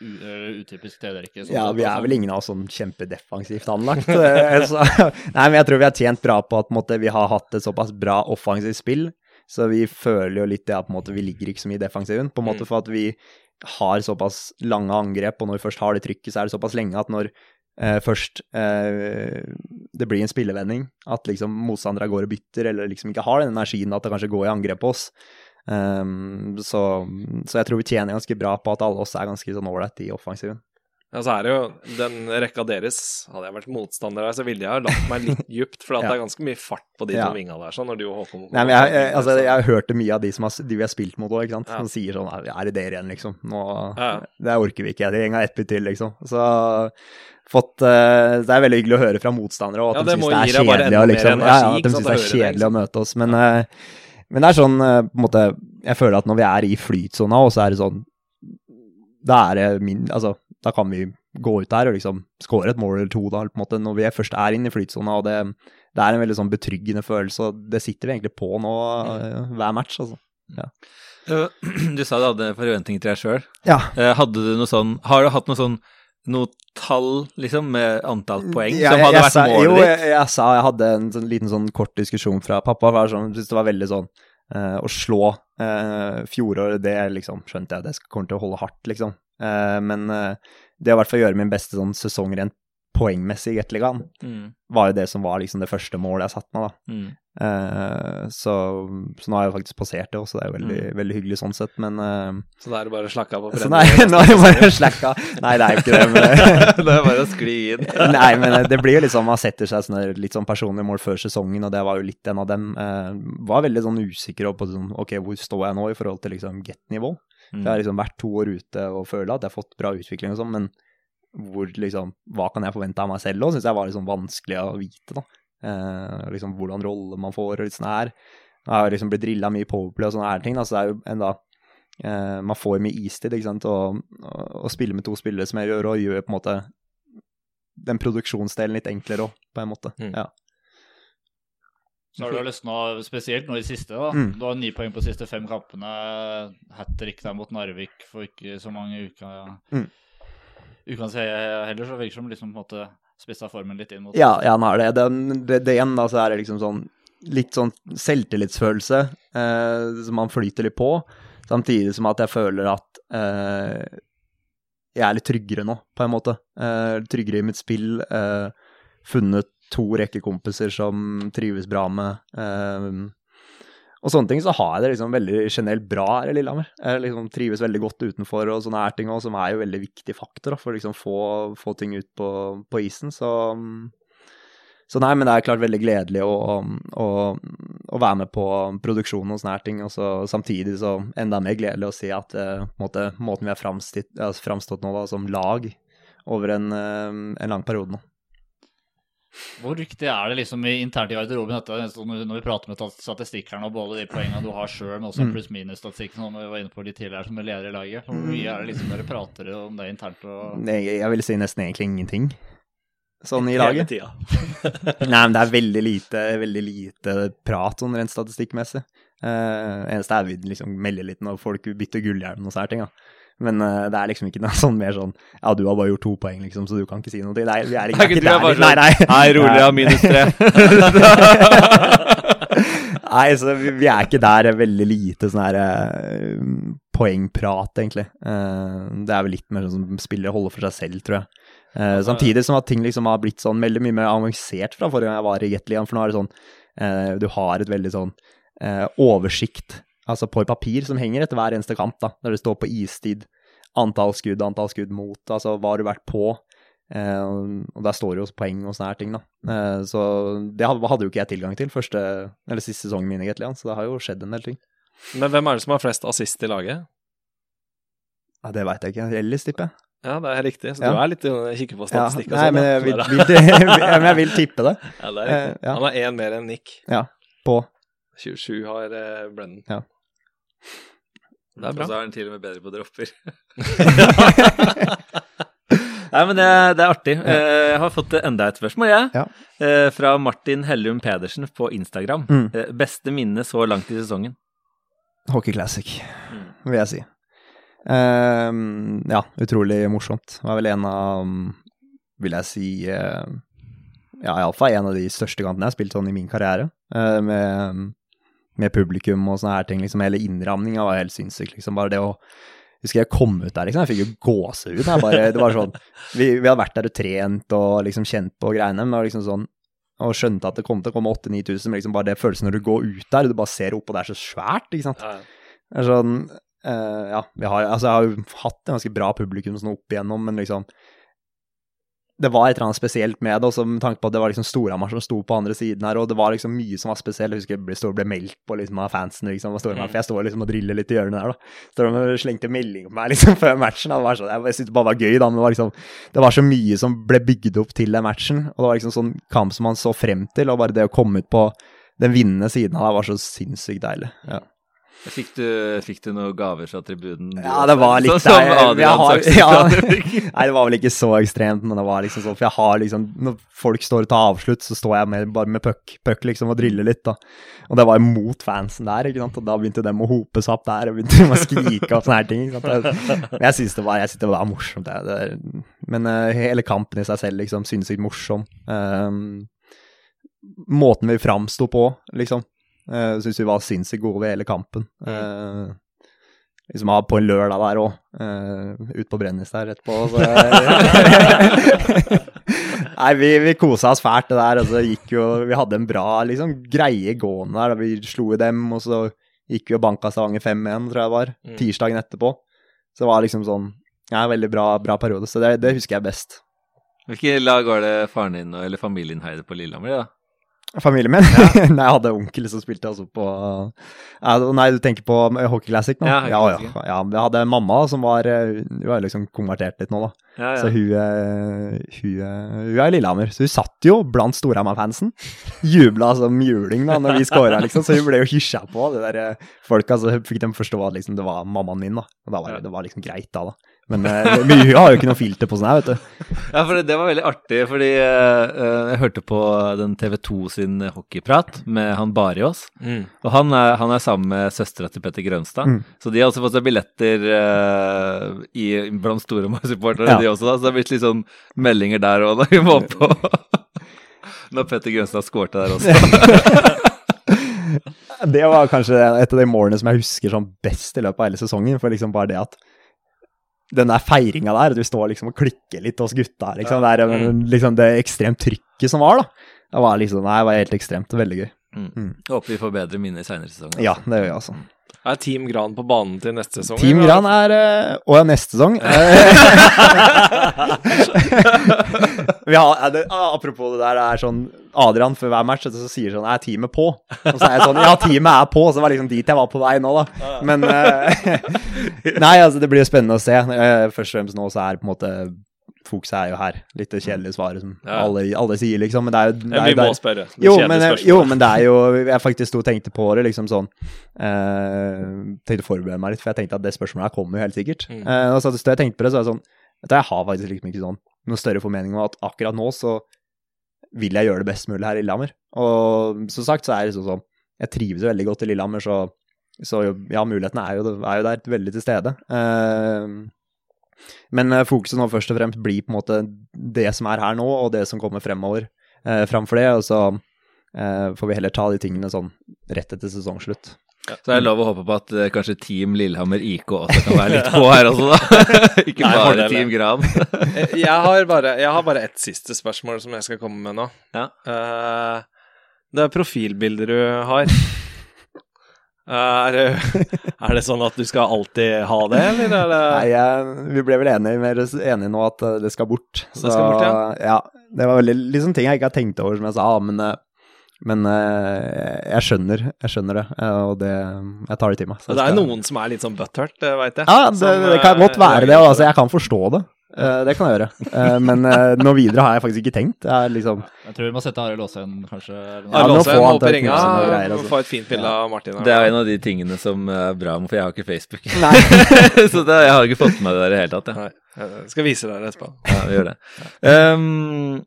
utypisk tredjerekke. sånn Ja, vi er vel ingen av oss sånn kjempedefensivt anlagt. eh, så, nei, men jeg tror vi har tjent bra på at på en måte, vi har hatt et såpass bra offensivt spill, så vi føler jo litt det at på en måte, vi ligger ikke så mye i defensiven. På en måte Mm. for at vi har såpass lange angrep, og når vi først har det trykket, så er det såpass lenge at når eh, først eh, det blir en spillevending, at liksom motstandere går og bytter, eller liksom ikke har den energien at det kanskje går i angrep på oss. Um, så, så jeg tror vi tjener ganske bra på at alle oss er ganske sånn ålreit i offensiven. Ja, så er det jo den rekka deres Hadde jeg vært motstander der, så ville jeg ha lagt meg litt djupt, for at Ja. det er ganske mye fart på de Ja. to vinga der, sånn, når du og Håkon Nei, men jeg, jeg, altså, jeg har hørt mye av de, som har, de vi har spilt mot òg, ikke sant. Ja. Som sier sånn Er det dere igjen, liksom? Nå. Det orker vi ikke. Det går ett bytt til, liksom. Så fått uh, Det er veldig hyggelig å høre fra motstandere, og at de syns det er kjedelig. liksom, energi, ja, at de synes syns det er kjedelig å liksom. møte oss. Men, uh, men det er sånn uh, på en måte Jeg føler at når vi er i flytsona, og så er det sånn Da er det min Altså, da kan vi gå ut der og liksom skåre et mål eller to, da, på en måte, når vi først er inne i flytsona, og det, det er en veldig sånn betryggende følelse, og det sitter vi egentlig på nå eh, hver match, altså. Ja. Du sa du hadde forventninger til deg sjøl. Ja. Hadde du noe sånn Har du hatt noe sånn noe tall, liksom, med antall poeng Ja, som hadde jeg vært sa- målet jo, ditt? Jeg, jeg sa jeg hadde en sånn, liten sånn kort diskusjon fra pappa. for sånn, synes det var veldig sånn uh, Å slå uh, fjoråret, det liksom skjønte jeg, det kommer til å holde hardt, liksom. Eh, men eh, det å i hvert fall gjøre min beste sånn sesong rent poengmessig i Gateligaen, Mm, var jo det som var liksom det første målet jeg satte meg, da. mm. Uh, så, så nå har jeg faktisk passert det også, det er jo veldig, veldig hyggelig sånn sett, men uh, Så da er det bare å slakke av på Så nei, nå er det bare å slakke av. Nei, det er jo ikke det, men Det er bare å skli inn. Nei, men det blir jo sånn, man setter seg sånne, litt sånn personlige mål før sesongen, og det var jo litt en av dem. Uh, var veldig sånn usikker på sånn, ok, hvor står jeg nå i forhold til liksom get-nivå? Mm. Jeg har liksom vært to år ute og føler at jeg har fått bra utvikling og sånn, men hvor liksom, hva kan jeg forvente av meg selv også, synes jeg var sånn vanskelig å vite da. Eh, liksom hvordan rolle man får og litt sånn her. Jeg har liksom blitt drillet mye i powerplay og sånne her ting, da, så det er jo enda eh, man får mye istid, ikke sant, og, og, og spille med to spillere som jeg gjør, og gjør på en måte den produksjonsdelen litt enklere òg, på en måte. Mm. Ja. Så har du løsna spesielt nå i siste. da. Mm. Du har ni poeng på de siste fem kampene. Hat trick der mot Narvik for ikke så mange uker Mm. Ukene siden heller, så virker det som liksom på en måte spissa formen litt inn mot Ja, ja, han har det. Den, det, det igjen, da, så er det liksom sånn litt sånn selvtillitsfølelse eh, som man flyter litt på, samtidig som at jeg føler at eh, jeg er litt tryggere nå, på en måte. Eh, tryggere i mitt spill. Eh, funnet to rekkekompiser som trives bra med. Eh, og sånne ting, så har jeg det liksom veldig generelt bra her i Lillehammer. Jeg liksom trives veldig godt utenfor og sånne her ting òg, som er jo veldig viktig faktor da, for å liksom få, få ting ut på, på isen. Så, så nei, men det er klart veldig gledelig å, å, å være med på produksjonen og sånne her ting. Og så samtidig så enda mer gledelig å se at eh, måte, måten vi har altså, framstått nå da, som lag over en, eh, en lang periode nå. Hvor viktig er det liksom internt i garderoben dette, sånn når vi prater med statistikk her nå, både de poengene du har sjøl, men også Mm. pluss-minus-statistikk, som vi var inne på litt tidligere, som er leder i laget? Hvor mye er det liksom dere prater om det internt? og... Jeg, jeg vil si nesten egentlig ingenting. Sånn i laget. Nei, men det er veldig lite, veldig lite prat sånn rent statistikkmessig. Uh, eneste er vi liksom melder litt når folk bytter gullhjelm og sånne ting. Da. Men uh, det er liksom ikke noe sånn mer sånn Ja, du har bare gjort to poeng, liksom, så du kan ikke si noe. Nei, vi er ikke, Nei, ikke er bare Nei, sånn, nei. Nei, rolig, jeg har minus tre. Nei, så vi, vi er ikke der. Veldig lite sånn her uh, poengprat, egentlig. Uh, det er vel litt mer sånn som spillere holder for seg selv, tror jeg. Eh, samtidig som at ting liksom har blitt sånn veldig mye mer avansert fra forrige gang jeg var i Gateligaen, for nå er det sånn Du har et veldig sånn oversikt, altså på papir, som henger etter hver eneste kamp, da, der det står på istid, antall skudd, antall skudd mot, altså hva har du vært på, eh, og der står jo poeng og sånne her ting, da. Eh, så det hadde, jo ikke jeg tilgang til første, eller siste sesongen min Gateligaen, så det har jo skjedd en del ting. Men hvem er det som har flest assist i laget? Ja, det veit jeg ikke. Ellis, tipper jeg. Ja, det er riktig. Så Ja. du er litt uh, kikker på Ja, statistikk og nei, sånn? men jeg vil, ja, men jeg vil tippe det. Ja, det er riktig. Eh, ja. Han har én mer enn Nick. Ja, På 27 har uh, Brennan. Det er bra. Og så er den til og med bedre på dropper. Nei, men det, det er artig. Eh, Jeg har fått enda et spørsmål, jeg. Ja. Eh, Fra Martin Hellum Pedersen på Instagram. Mm. Eh, Beste minne så langt i sesongen? Hockey Classic, Mm. vil jeg si. Ehm, ja, utrolig morsomt. Det var vel en av, vil jeg si Ja, iallfall en av de største kampene jeg har spilt sånn i min karriere. eh, med, med publikum og sånne her ting. liksom Hele innramninga var helt sinnssyk. liksom Bare det å Husker jeg kom ut der, liksom. Jeg fikk jo gåsehud. Det var sånn vi, vi hadde vært der og trent og liksom kjent på greiene, men det var liksom sånn og skjønte at det kom til å komme 8000-9000, men liksom bare det følelsen når du går ut der, du bare ser opp, og det er så svært, ikke sant. Det er sånn Uh, Ja, vi har, altså, jeg har jo hatt en ganske bra publikum sånn opp igjennom, men liksom Det var et eller annet spesielt med det, også med tanke på at det var liksom Storhamar som sto på andre siden her, og det var liksom mye som var spesielt. Jeg husker jeg ble, stod ble meldt på liksom av fansen, liksom, av Storhamar, for jeg står liksom og driller litt i hjørnet der, da. Så de slengte melding på meg liksom før matchen. da. Det var sånn, jeg syntes det bare var gøy, da, men det var liksom Det var så mye som ble bygd opp til den matchen, og det var liksom sånn kamp som man så frem til, og bare det å komme ut på den vinnende siden av det var så sinnssykt deilig. Ja. Fikk du, fikk du noen gaver fra tribunen? Ja, det var litt Sånn som Adrian har- ja. Nei, det var vel ikke så ekstremt, men det var liksom sånn, for jeg har liksom Når folk står og tar avslutt, så står jeg med, bare med puck, puck liksom og driller litt, da. Og det var mot fansen der, ikke sant, og da begynte dem å hope seg opp der, og begynte de å skrike og sånne her ting, ikke sant. Jeg, men jeg syns det det var morsomt, det. det men uh, hele kampen i seg selv, liksom, synes jeg morsom. Um, måten vi framsto på, liksom, uh, syns vi var sinnssykt gode ved hele kampen. Uh, liksom ha på en lørdag der òg, uh, ut på Brennis der etterpå. Så, Nei, vi, vi kosa oss fælt det der. Altså, gikk jo, vi hadde en bra liksom, greie gående der. Vi slo i dem, og så gikk vi og banka Stavanger 5-1, tror jeg det var, Mm. tirsdagen etterpå. Så det var liksom sånn Ja, veldig bra, bra periode. Så det, det husker jeg best. Hvilke lag var det faren din eller familien heide på Lillehammer? i, da? Familien min? nei, jeg hadde onkel som spilte altså på ja, Nei, du tenker på Hockey Classic nå? Ja, Ja, ja, ja. Jeg hadde mamma som var eh, Hun var liksom konvertert litt nå, da. Ja, ja. Så hun, eh, hun, eh, hun er i Lillehammer. Så hun satt jo blant Storhamar-fansen. Jubla som juling da når vi scora, liksom. Så hun ble jo hysja på. Det der, Folk altså, så fikk de forstå at liksom, det var mammaen min, da. Og da var det, det var liksom greit, da. da. Men, eh, men hun har jo ikke noe filter på sånn her, vet du. Ja, for det, det var veldig artig, fordi eh, eh, jeg hørte på den TV2 sin hockeyprat med han Bariås. Mm. Og han er, han er sammen med søstera til Petter Grønstad. Mm. Så de har også fått seg billetter uh, i, blant Storhamar-supportere, Ja. de også. da Så det har blitt litt sånn meldinger der òg, da vi må på Når Petter Grønstad skårte der også. Det var kanskje et av de målene som jeg husker sånn best i løpet av hele sesongen. For liksom bare det at den der feiringa der, du står liksom og klikker litt hos gutta, liksom. Det, er, Mm. liksom det ekstremt trykket som var, da. Det var liksom, nei, det var helt ekstremt og veldig gøy. Håper vi får bedre minner i seinere sesonger. Ja, det gjør jeg altså. Er Team Gran på banen til neste sesong? Team eller? Gran er eh, Å ja, neste sesong. Vi har, det, apropos det der, det er sånn Adrian før hver match så sier sånn Er teamet på? Og så er jeg sånn Ja, teamet er på. Så det var liksom dit jeg var på vei nå, da. Men eh, Nei, altså, det blir jo spennende å se. Eh, Først og fremst nå så er på en måte Fokuset er jo her. Litt det kjedelige svaret som Ja. alle, alle sier, liksom. Men det er jo det er vi må der- spørre. Det jo men, spørsmålet. jo, men det er jo Jeg faktisk sto og tenkte på det, liksom sånn uh, Tenkte å forberede meg litt, for jeg tenkte at det spørsmålet her kommer jo helt sikkert. Mm. Uh, og så da jeg tenkte på det, så er det sånn at Jeg har faktisk liksom ikke sånn noe større formening om at akkurat nå så vil jeg gjøre det best mulig her i Lillehammer. Og som sagt så er det sånn sånn Jeg trives jo veldig godt i Lillehammer, så, så ja, mulighetene er jo, er jo der veldig til stede. Eh, men eh, fokuset nå først og fremst blir på en måte det som er her nå, og det som kommer fremover eh, framfor det. Og så eh, får vi heller ta de tingene sånn rett etter sesongslutt. Så er det lov å håpe på at eh, kanskje Team Lillehammer IK også kan være litt på her også, da. Ikke Nei, bare Team Gran. Eh, Jeg har bare, jeg har bare ett siste spørsmål som jeg skal komme med nå. Ja. Uh, det er profilbilder du har. Eh, er, det, er det sånn at du skal alltid ha det, eller eller? Nei, jeg, vi ble vel enige, mer enige nå at eh, det skal bort. Så, Det skal bort, ja. Det var veldig liksom ting jeg ikke har tenkt over, som jeg sa, men eh, Men jeg skjønner, jeg skjønner det, og det Jeg tar det til meg. Det er skal- noen som er litt sånn butthurt, veit jeg. Ja, det, som, det kan godt være det, og altså, jeg kan forstå det. Eh, det kan jeg gjøre. Uh, men uh, noe videre har jeg faktisk ikke tenkt. Jeg er liksom Jeg tror vi må sette Arild Aasheim, kanskje. Ja, Ja, får han opp i ringa, og altså. få et fint bilde av Martin. her. Det er en av de tingene som er bra, for jeg har ikke Facebook. Så det, jeg har ikke fått med det der i det hele tatt. Ja. Nei, jeg skal vise deg etterpå. Ja, vi gjør det. Um,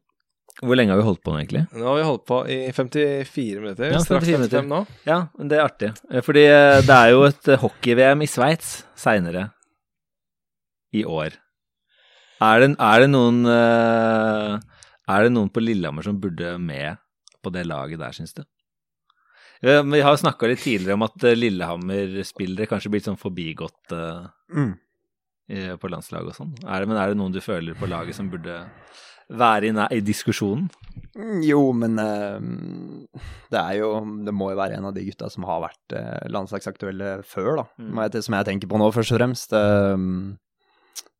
hvor lenge har vi holdt på nå, egentlig? Nå har vi holdt på i 54 minutter. Ja, 54 minutter. nå. Ja, det er artig. Fordi det er jo et hockey-VM i Sveits seinere i år. Er det, er det noen eh, Er det noen på Lillehammer som burde med på det laget der, syns du? Vi har snakka litt tidligere om at eh, Lillehammer-spillere kanskje blir sånn forbigått eh, Mm. på landslaget og sånn. Men er det noen du føler på laget som burde være i, i diskusjonen? Mm, Jo, men det er jo Det må jo være en av de gutta som har vært landslagsaktuelle før, da. Mm. Som jeg tenker på nå, først og fremst. Eh,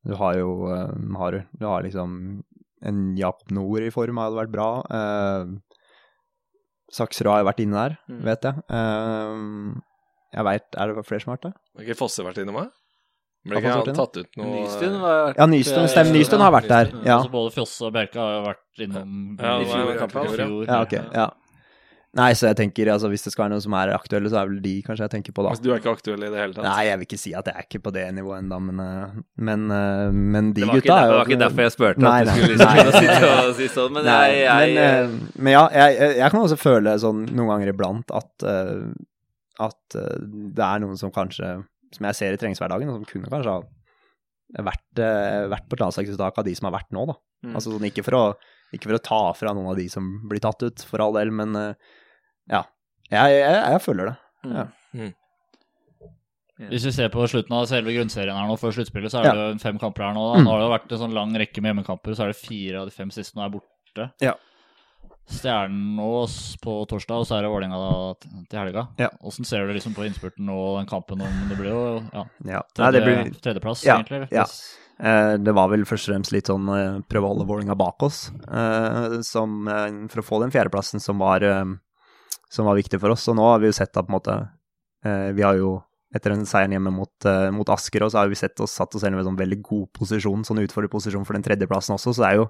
du har jo eh, har, Du har liksom en Jakob Nord i form, hadde vært bra. Eh, Saksrud har vært inne der, Mm. vet jeg. Eh, jeg veit Er det flere som har vært der? Har ikke Fosse vært innom her? Ble ikke han tatt ut noe Nystuen var Ja, Nystuen, stemmer. Nystuen har vært der. Ja. Altså, både Fjosse og Bjerke har vært innom Ja, i fjor. ja. fjor. ja, ok. Ja. Nei, så jeg tenker altså hvis det skal være noen som er aktuelle, så er vel de kanskje jeg tenker på da. Altså, Du er ikke aktuell i det hele tatt? Nei, jeg vil ikke si at jeg er ikke på det nivået ennå, men, eh, men, eh, men de Det var, ikke, gutta er jo det var ikke derfor jeg spurte Nei, at du skulle liksom sitte og si sånn, men Nei, jeg, jeg, men, eh, men ja, jeg, jeg, jeg kan også føle sånn noen ganger iblant at, at det er noen som kanskje, som jeg ser i treningshverdagen, og som kunne kanskje ha vært, vært på et landslagsuttak av de som har vært nå, da. Mm. Altså sånn ikke for, å, ikke for å ta fra noen av de som blir tatt ut, for all del, men ja. Jeg, jeg, jeg føler det. Ja. Hvis vi ser på slutten av selve grunnserien her nå, før sluttspillet, så er Ja. det jo fem kamper her nå. Da. Mm. Nå har det jo vært en sånn lang rekke med hjemmekamper, så er det fire av de fem siste nå er borte. Ja. Stjernen Ås på torsdag, og så er det Vålerenga til helga. Ja. Åssen ser du liksom på innspurten og den kampen om Det blir jo ja, Ja. Nei, det blir tredjeplass, Ja, egentlig. ja. Eh, det var vel først og fremst litt sånn eh, prøve å holde Vålerenga bak oss, eh, som, eh, for å få den fjerdeplassen som var, eh, som var viktig for oss. Og nå har vi jo sett at på en måte eh, Vi har jo etter den seieren hjemme mot, eh, mot Asker, og så har vi sett oss satt oss i en sånn veldig god posisjon, sånn utfordrerposisjon for den tredjeplassen også, så det er jo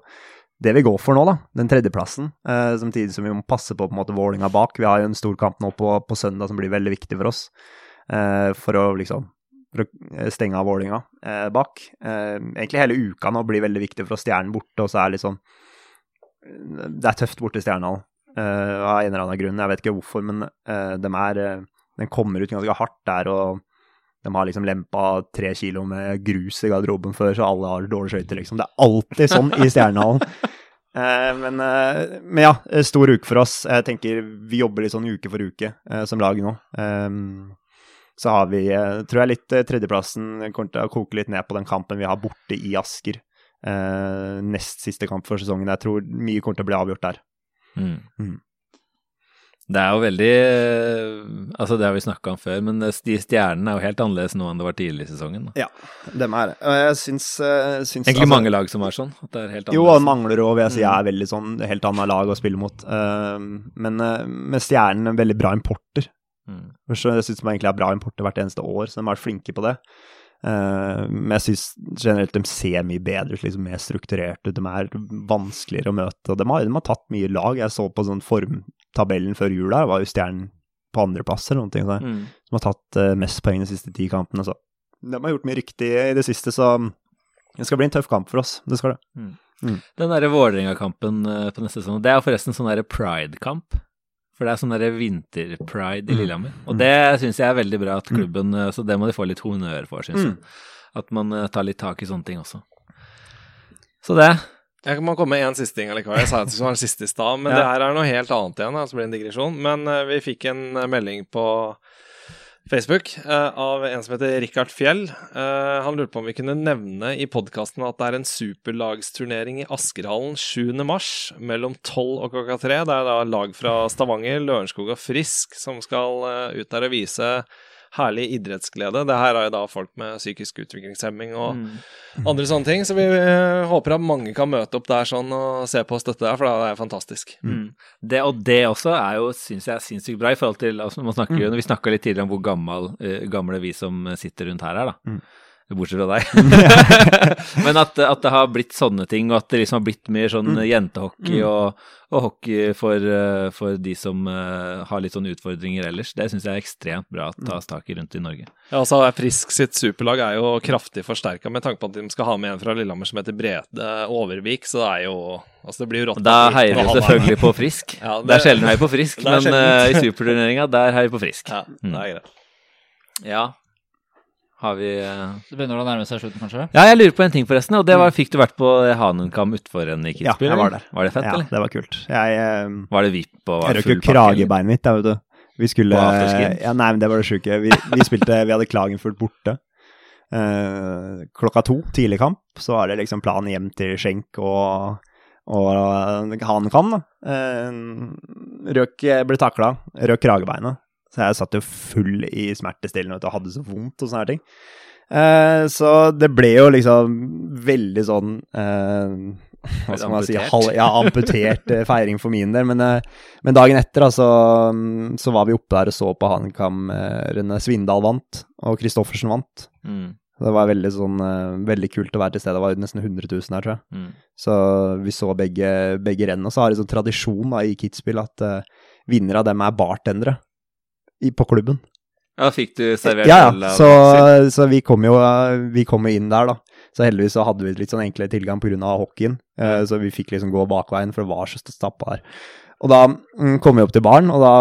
det vi går for nå, da. Den tredjeplassen. Eh, samtidig som vi må passe på på en måte Vålinga bak. Vi har jo en stor kamp nå på, på søndag som blir veldig viktig for oss, for å liksom for å stenge av Vålinga bak. Egentlig hele uka nå blir veldig viktig for oss. Stjernen borte, og så er det litt sånn Det er tøft borte i Stjernehallen eh, av en eller annen grunn. Jeg vet ikke hvorfor, men eh, de er eh, Den kommer ut ganske hardt der, og de har liksom lempa tre kilo med grus i garderoben før, så alle har dårlige skøyter, liksom. Det er alltid sånn i Stjernehallen. Eh, men, eh, men ja, stor uke for oss. Jeg tenker vi jobber litt sånn uke for uke eh, som lag nå. Eh, så har vi, eh, tror jeg, litt eh, tredjeplassen kommer til å koke litt ned på den kampen vi har borte i Asker. Eh, nest siste kamp for sesongen. Jeg tror mye kommer til å bli avgjort der. Mm. Mm. Det er jo veldig eh, Altså, det har vi snakka om før, men de stjernene er jo helt annerledes nå enn det var tidligere i sesongen. Da. Dem er det. Og jeg syns, eh, syns Egentlig altså- mange lag som er sånn. At det er helt Jo, annerledes. og mangler òg, vil jeg si. Jeg er veldig sånn helt annet lag å spille mot. Eh, men med Stjernen en veldig bra importer. Mm. Så jeg syns de egentlig er bra importer hvert eneste år, så de har vært flinke på det. Eh, men jeg syns generelt de ser mye bedre ut, liksom mer strukturert ut. De er vanskeligere å møte. De har, de har tatt mye lag. Jeg så på sånn formtabellen før jul der, var jo Stjernen på andreplass eller noe. sånt, Så Mm. som har tatt eh, mest poeng de siste ti kampene. Så de har gjort mye riktig i det siste, så det skal bli en tøff kamp for oss. Det skal det. Den derre Vålerenga-kampen eh, på neste sesong, det er forresten sånn derre pride-kamp. For det er sånn derre vinterpride i Mm. Lillehammer. Og det syns jeg er veldig bra at klubben eh, Så det må de få litt honnør for, syns jeg. Mm. At man eh, tar litt tak i sånne ting også. Så det. Jeg må komme med en siste ting allikevel. Jeg sa at det var den siste i stad, men Ja. det her er noe helt annet igjen. Altså blir en digresjon. Men uh, vi fikk en melding på Facebook eh, av en som heter Rikard Fjell. Eh, han lurte på om vi kunne nevne i podkasten at det er en superlagsturnering i Askerhallen 7. mars mellom 12 og klokka 3. Det er da lag fra Stavanger, Lørenskog og Frisk som skal eh, ut der og vise herlig idrettsglede. Det her er jo da folk med psykisk utviklingshemming og Mm. andre sånne ting, så vi eh, håper at mange kan møte opp der sånn og se på og støtte der, for det er fantastisk. Mm. Det, og det også er jo, syns jeg, sinnssykt bra i forhold til altså, man snakker mm. Vi snakka litt tidligere om hvor gammel, eh, gamle vi som sitter rundt her er, da. Mm. Bortsett fra deg. Men at, at det har blitt sånne ting, og at det liksom har blitt mer sånn Mm. jentehockey og, og hockey for, eh, for de som eh, har litt sånne utfordringer ellers, det syns jeg er ekstremt bra å ta tak i rundt i Norge. Ja, altså Frisk sitt superlag er jo kraftig forsterka med tanke på at de skal ha med en fra Lillehammer som heter Brede Overvik, så det er jo Altså, det blir jo rått. Da heier vi selvfølgelig på Frisk. Ja, det, er sjelden vi heier på Frisk, men eh, i superturneringa, der heier vi på Frisk. Ja, det er greit. Ja. Har vi eh, Det begynner å nærme seg slutten, kanskje? Ja, jeg lurer på en ting, forresten. Og det var, fikk du vært på Hanunkam utfor en i Ja, jeg var der. Var det fett, ja, eller? det var kult. Jeg, um, Var det VIP og var jeg røk jo kragebeinet mitt, da, vet du. Vi skulle Ja, nei, men det var det sjuke. Vi, vi spilte Vi hadde Klagenfurt borte. Uh, klokka to, tidlig kamp, så var det liksom planen hjem til Skjenk og, og Hanenkam, da. Eh, røk Ble takla, røk kragebeinet. Så jeg satt jo full i smertestillende og hadde så vondt og sånne ting. Eh, så det ble jo liksom veldig sånn eh, Hva skal man si halv, Ja, amputert eh, feiring for min del. Men, eh, men dagen etter da, så, mm, så var vi oppe der og så på HamKam. Rune Svindal vant, og Kristoffersen vant. Mm, Det var veldig sånn eh, Veldig kult å være til stede. Det var nesten 100 000 her, tror jeg. mm. Så vi så begge, begge renn. Og så har de sånn tradisjon da, i Kitzbühel at uh, vinnere av dem er bartendere i, på klubben. Ja, fikk du servert Ja, ja. Så, så vi kom jo vi kom inn der, da. Så heldigvis så hadde vi litt sånn enkle tilgang pga. hockeyen. Eh, så vi fikk liksom gå bakveien, for det var så stappa der. Og da mm, kom vi opp til baren, og da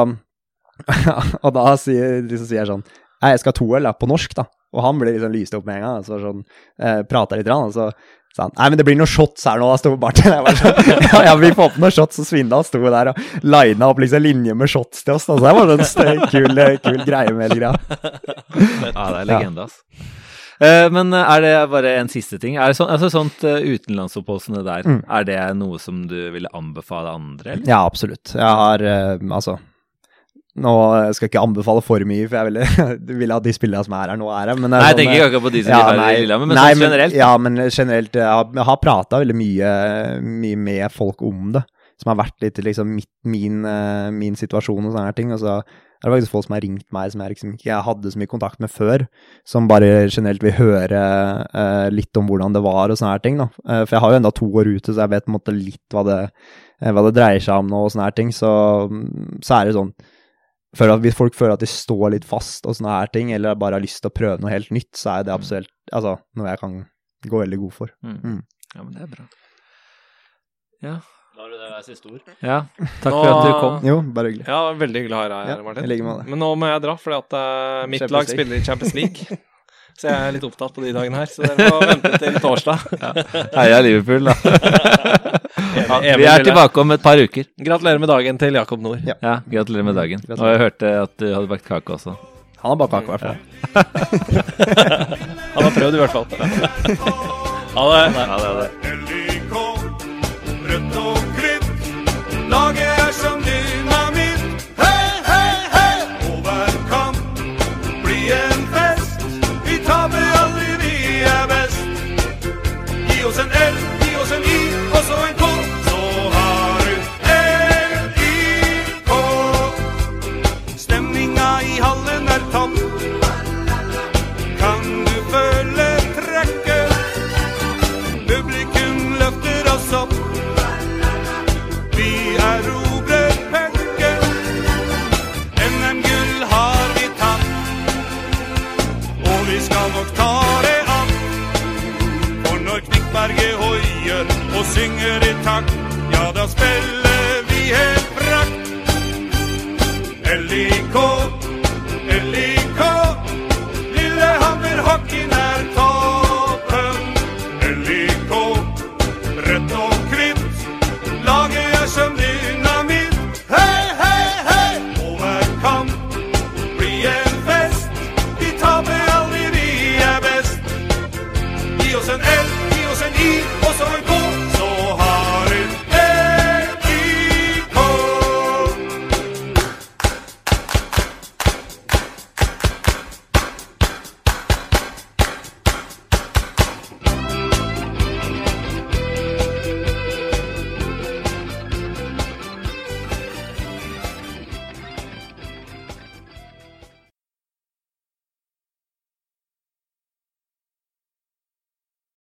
Og da sier, liksom sier jeg sånn Nei, jeg skal ha to øl, på norsk, da. Og han ble liksom lyst opp med en gang. Så sånn, eh, Prata litt, grann, og så han Nei, men det blir noen shots her nå, sto bartenderen. Sånn Ja, ja, vi får på noen shots, og Svindal sto der og lina opp liksom linje med shots til oss. Da. Så det var en kul, kul greie med hele greia. Ja, det er legende, ass. Eh, men eh, er det bare en siste ting? Er det sånn, altså sånt uh, utenlandsopphold som det der, Mm. er det noe som du ville anbefale andre, eller? Ja, absolutt. Jeg har eh, altså Nå skal jeg ikke anbefale for mye, for jeg ville, vil at de spillerne som er her nå, er her. Men Nei, jeg sånn, tenker ikke akkurat på de som ja, er i Lillehammer, men nei, sånn generelt. Ja, men generelt. Jeg har, jeg har prata veldig mye, mye med folk om det, som har vært litt liksom mitt, min, eh, min situasjon og sånne her ting. Og så er det faktisk folk som har ringt meg som jeg liksom ikke hadde så mye kontakt med før, som bare generelt vil høre uh, litt om hvordan det var og sånne her ting. da. Uh, for jeg har jo enda to år ute, så jeg vet på en måte litt hva det, eh, hva det dreier seg om nå og sånne her ting. Så, så er det sånn for at Hvis folk føler at de står litt fast og sånne her ting, eller bare har lyst til å prøve noe helt nytt, så er det absolutt altså, noe jeg kan gå veldig god for. Mm. Mm. Ja, men det er bra. Ja. Lar du det siste ord? ja. Takk for at du kom. Jo, bare hyggelig. Ja, veldig hyggelig å ha deg her, Ja, Martin. like. Men nå må jeg dra, fordi at eh, mitt Champions lag spiller i Champions League. Så jeg er litt opptatt på de dagene her, så dere får vente til torsdag. Heia Liverpool, da. Vi er tilbake om et par uker. Gratulerer med dagen til Jakob Nord. Ja, ja gratulerer med dagen. Og jeg hørte at du hadde bakt kake også. Han har bakt kake, i hvert fall. Han har prøvd, i hvert fall. ha det. Ha det, ha det. Rødt og hvitt. Tag, ja das Bell.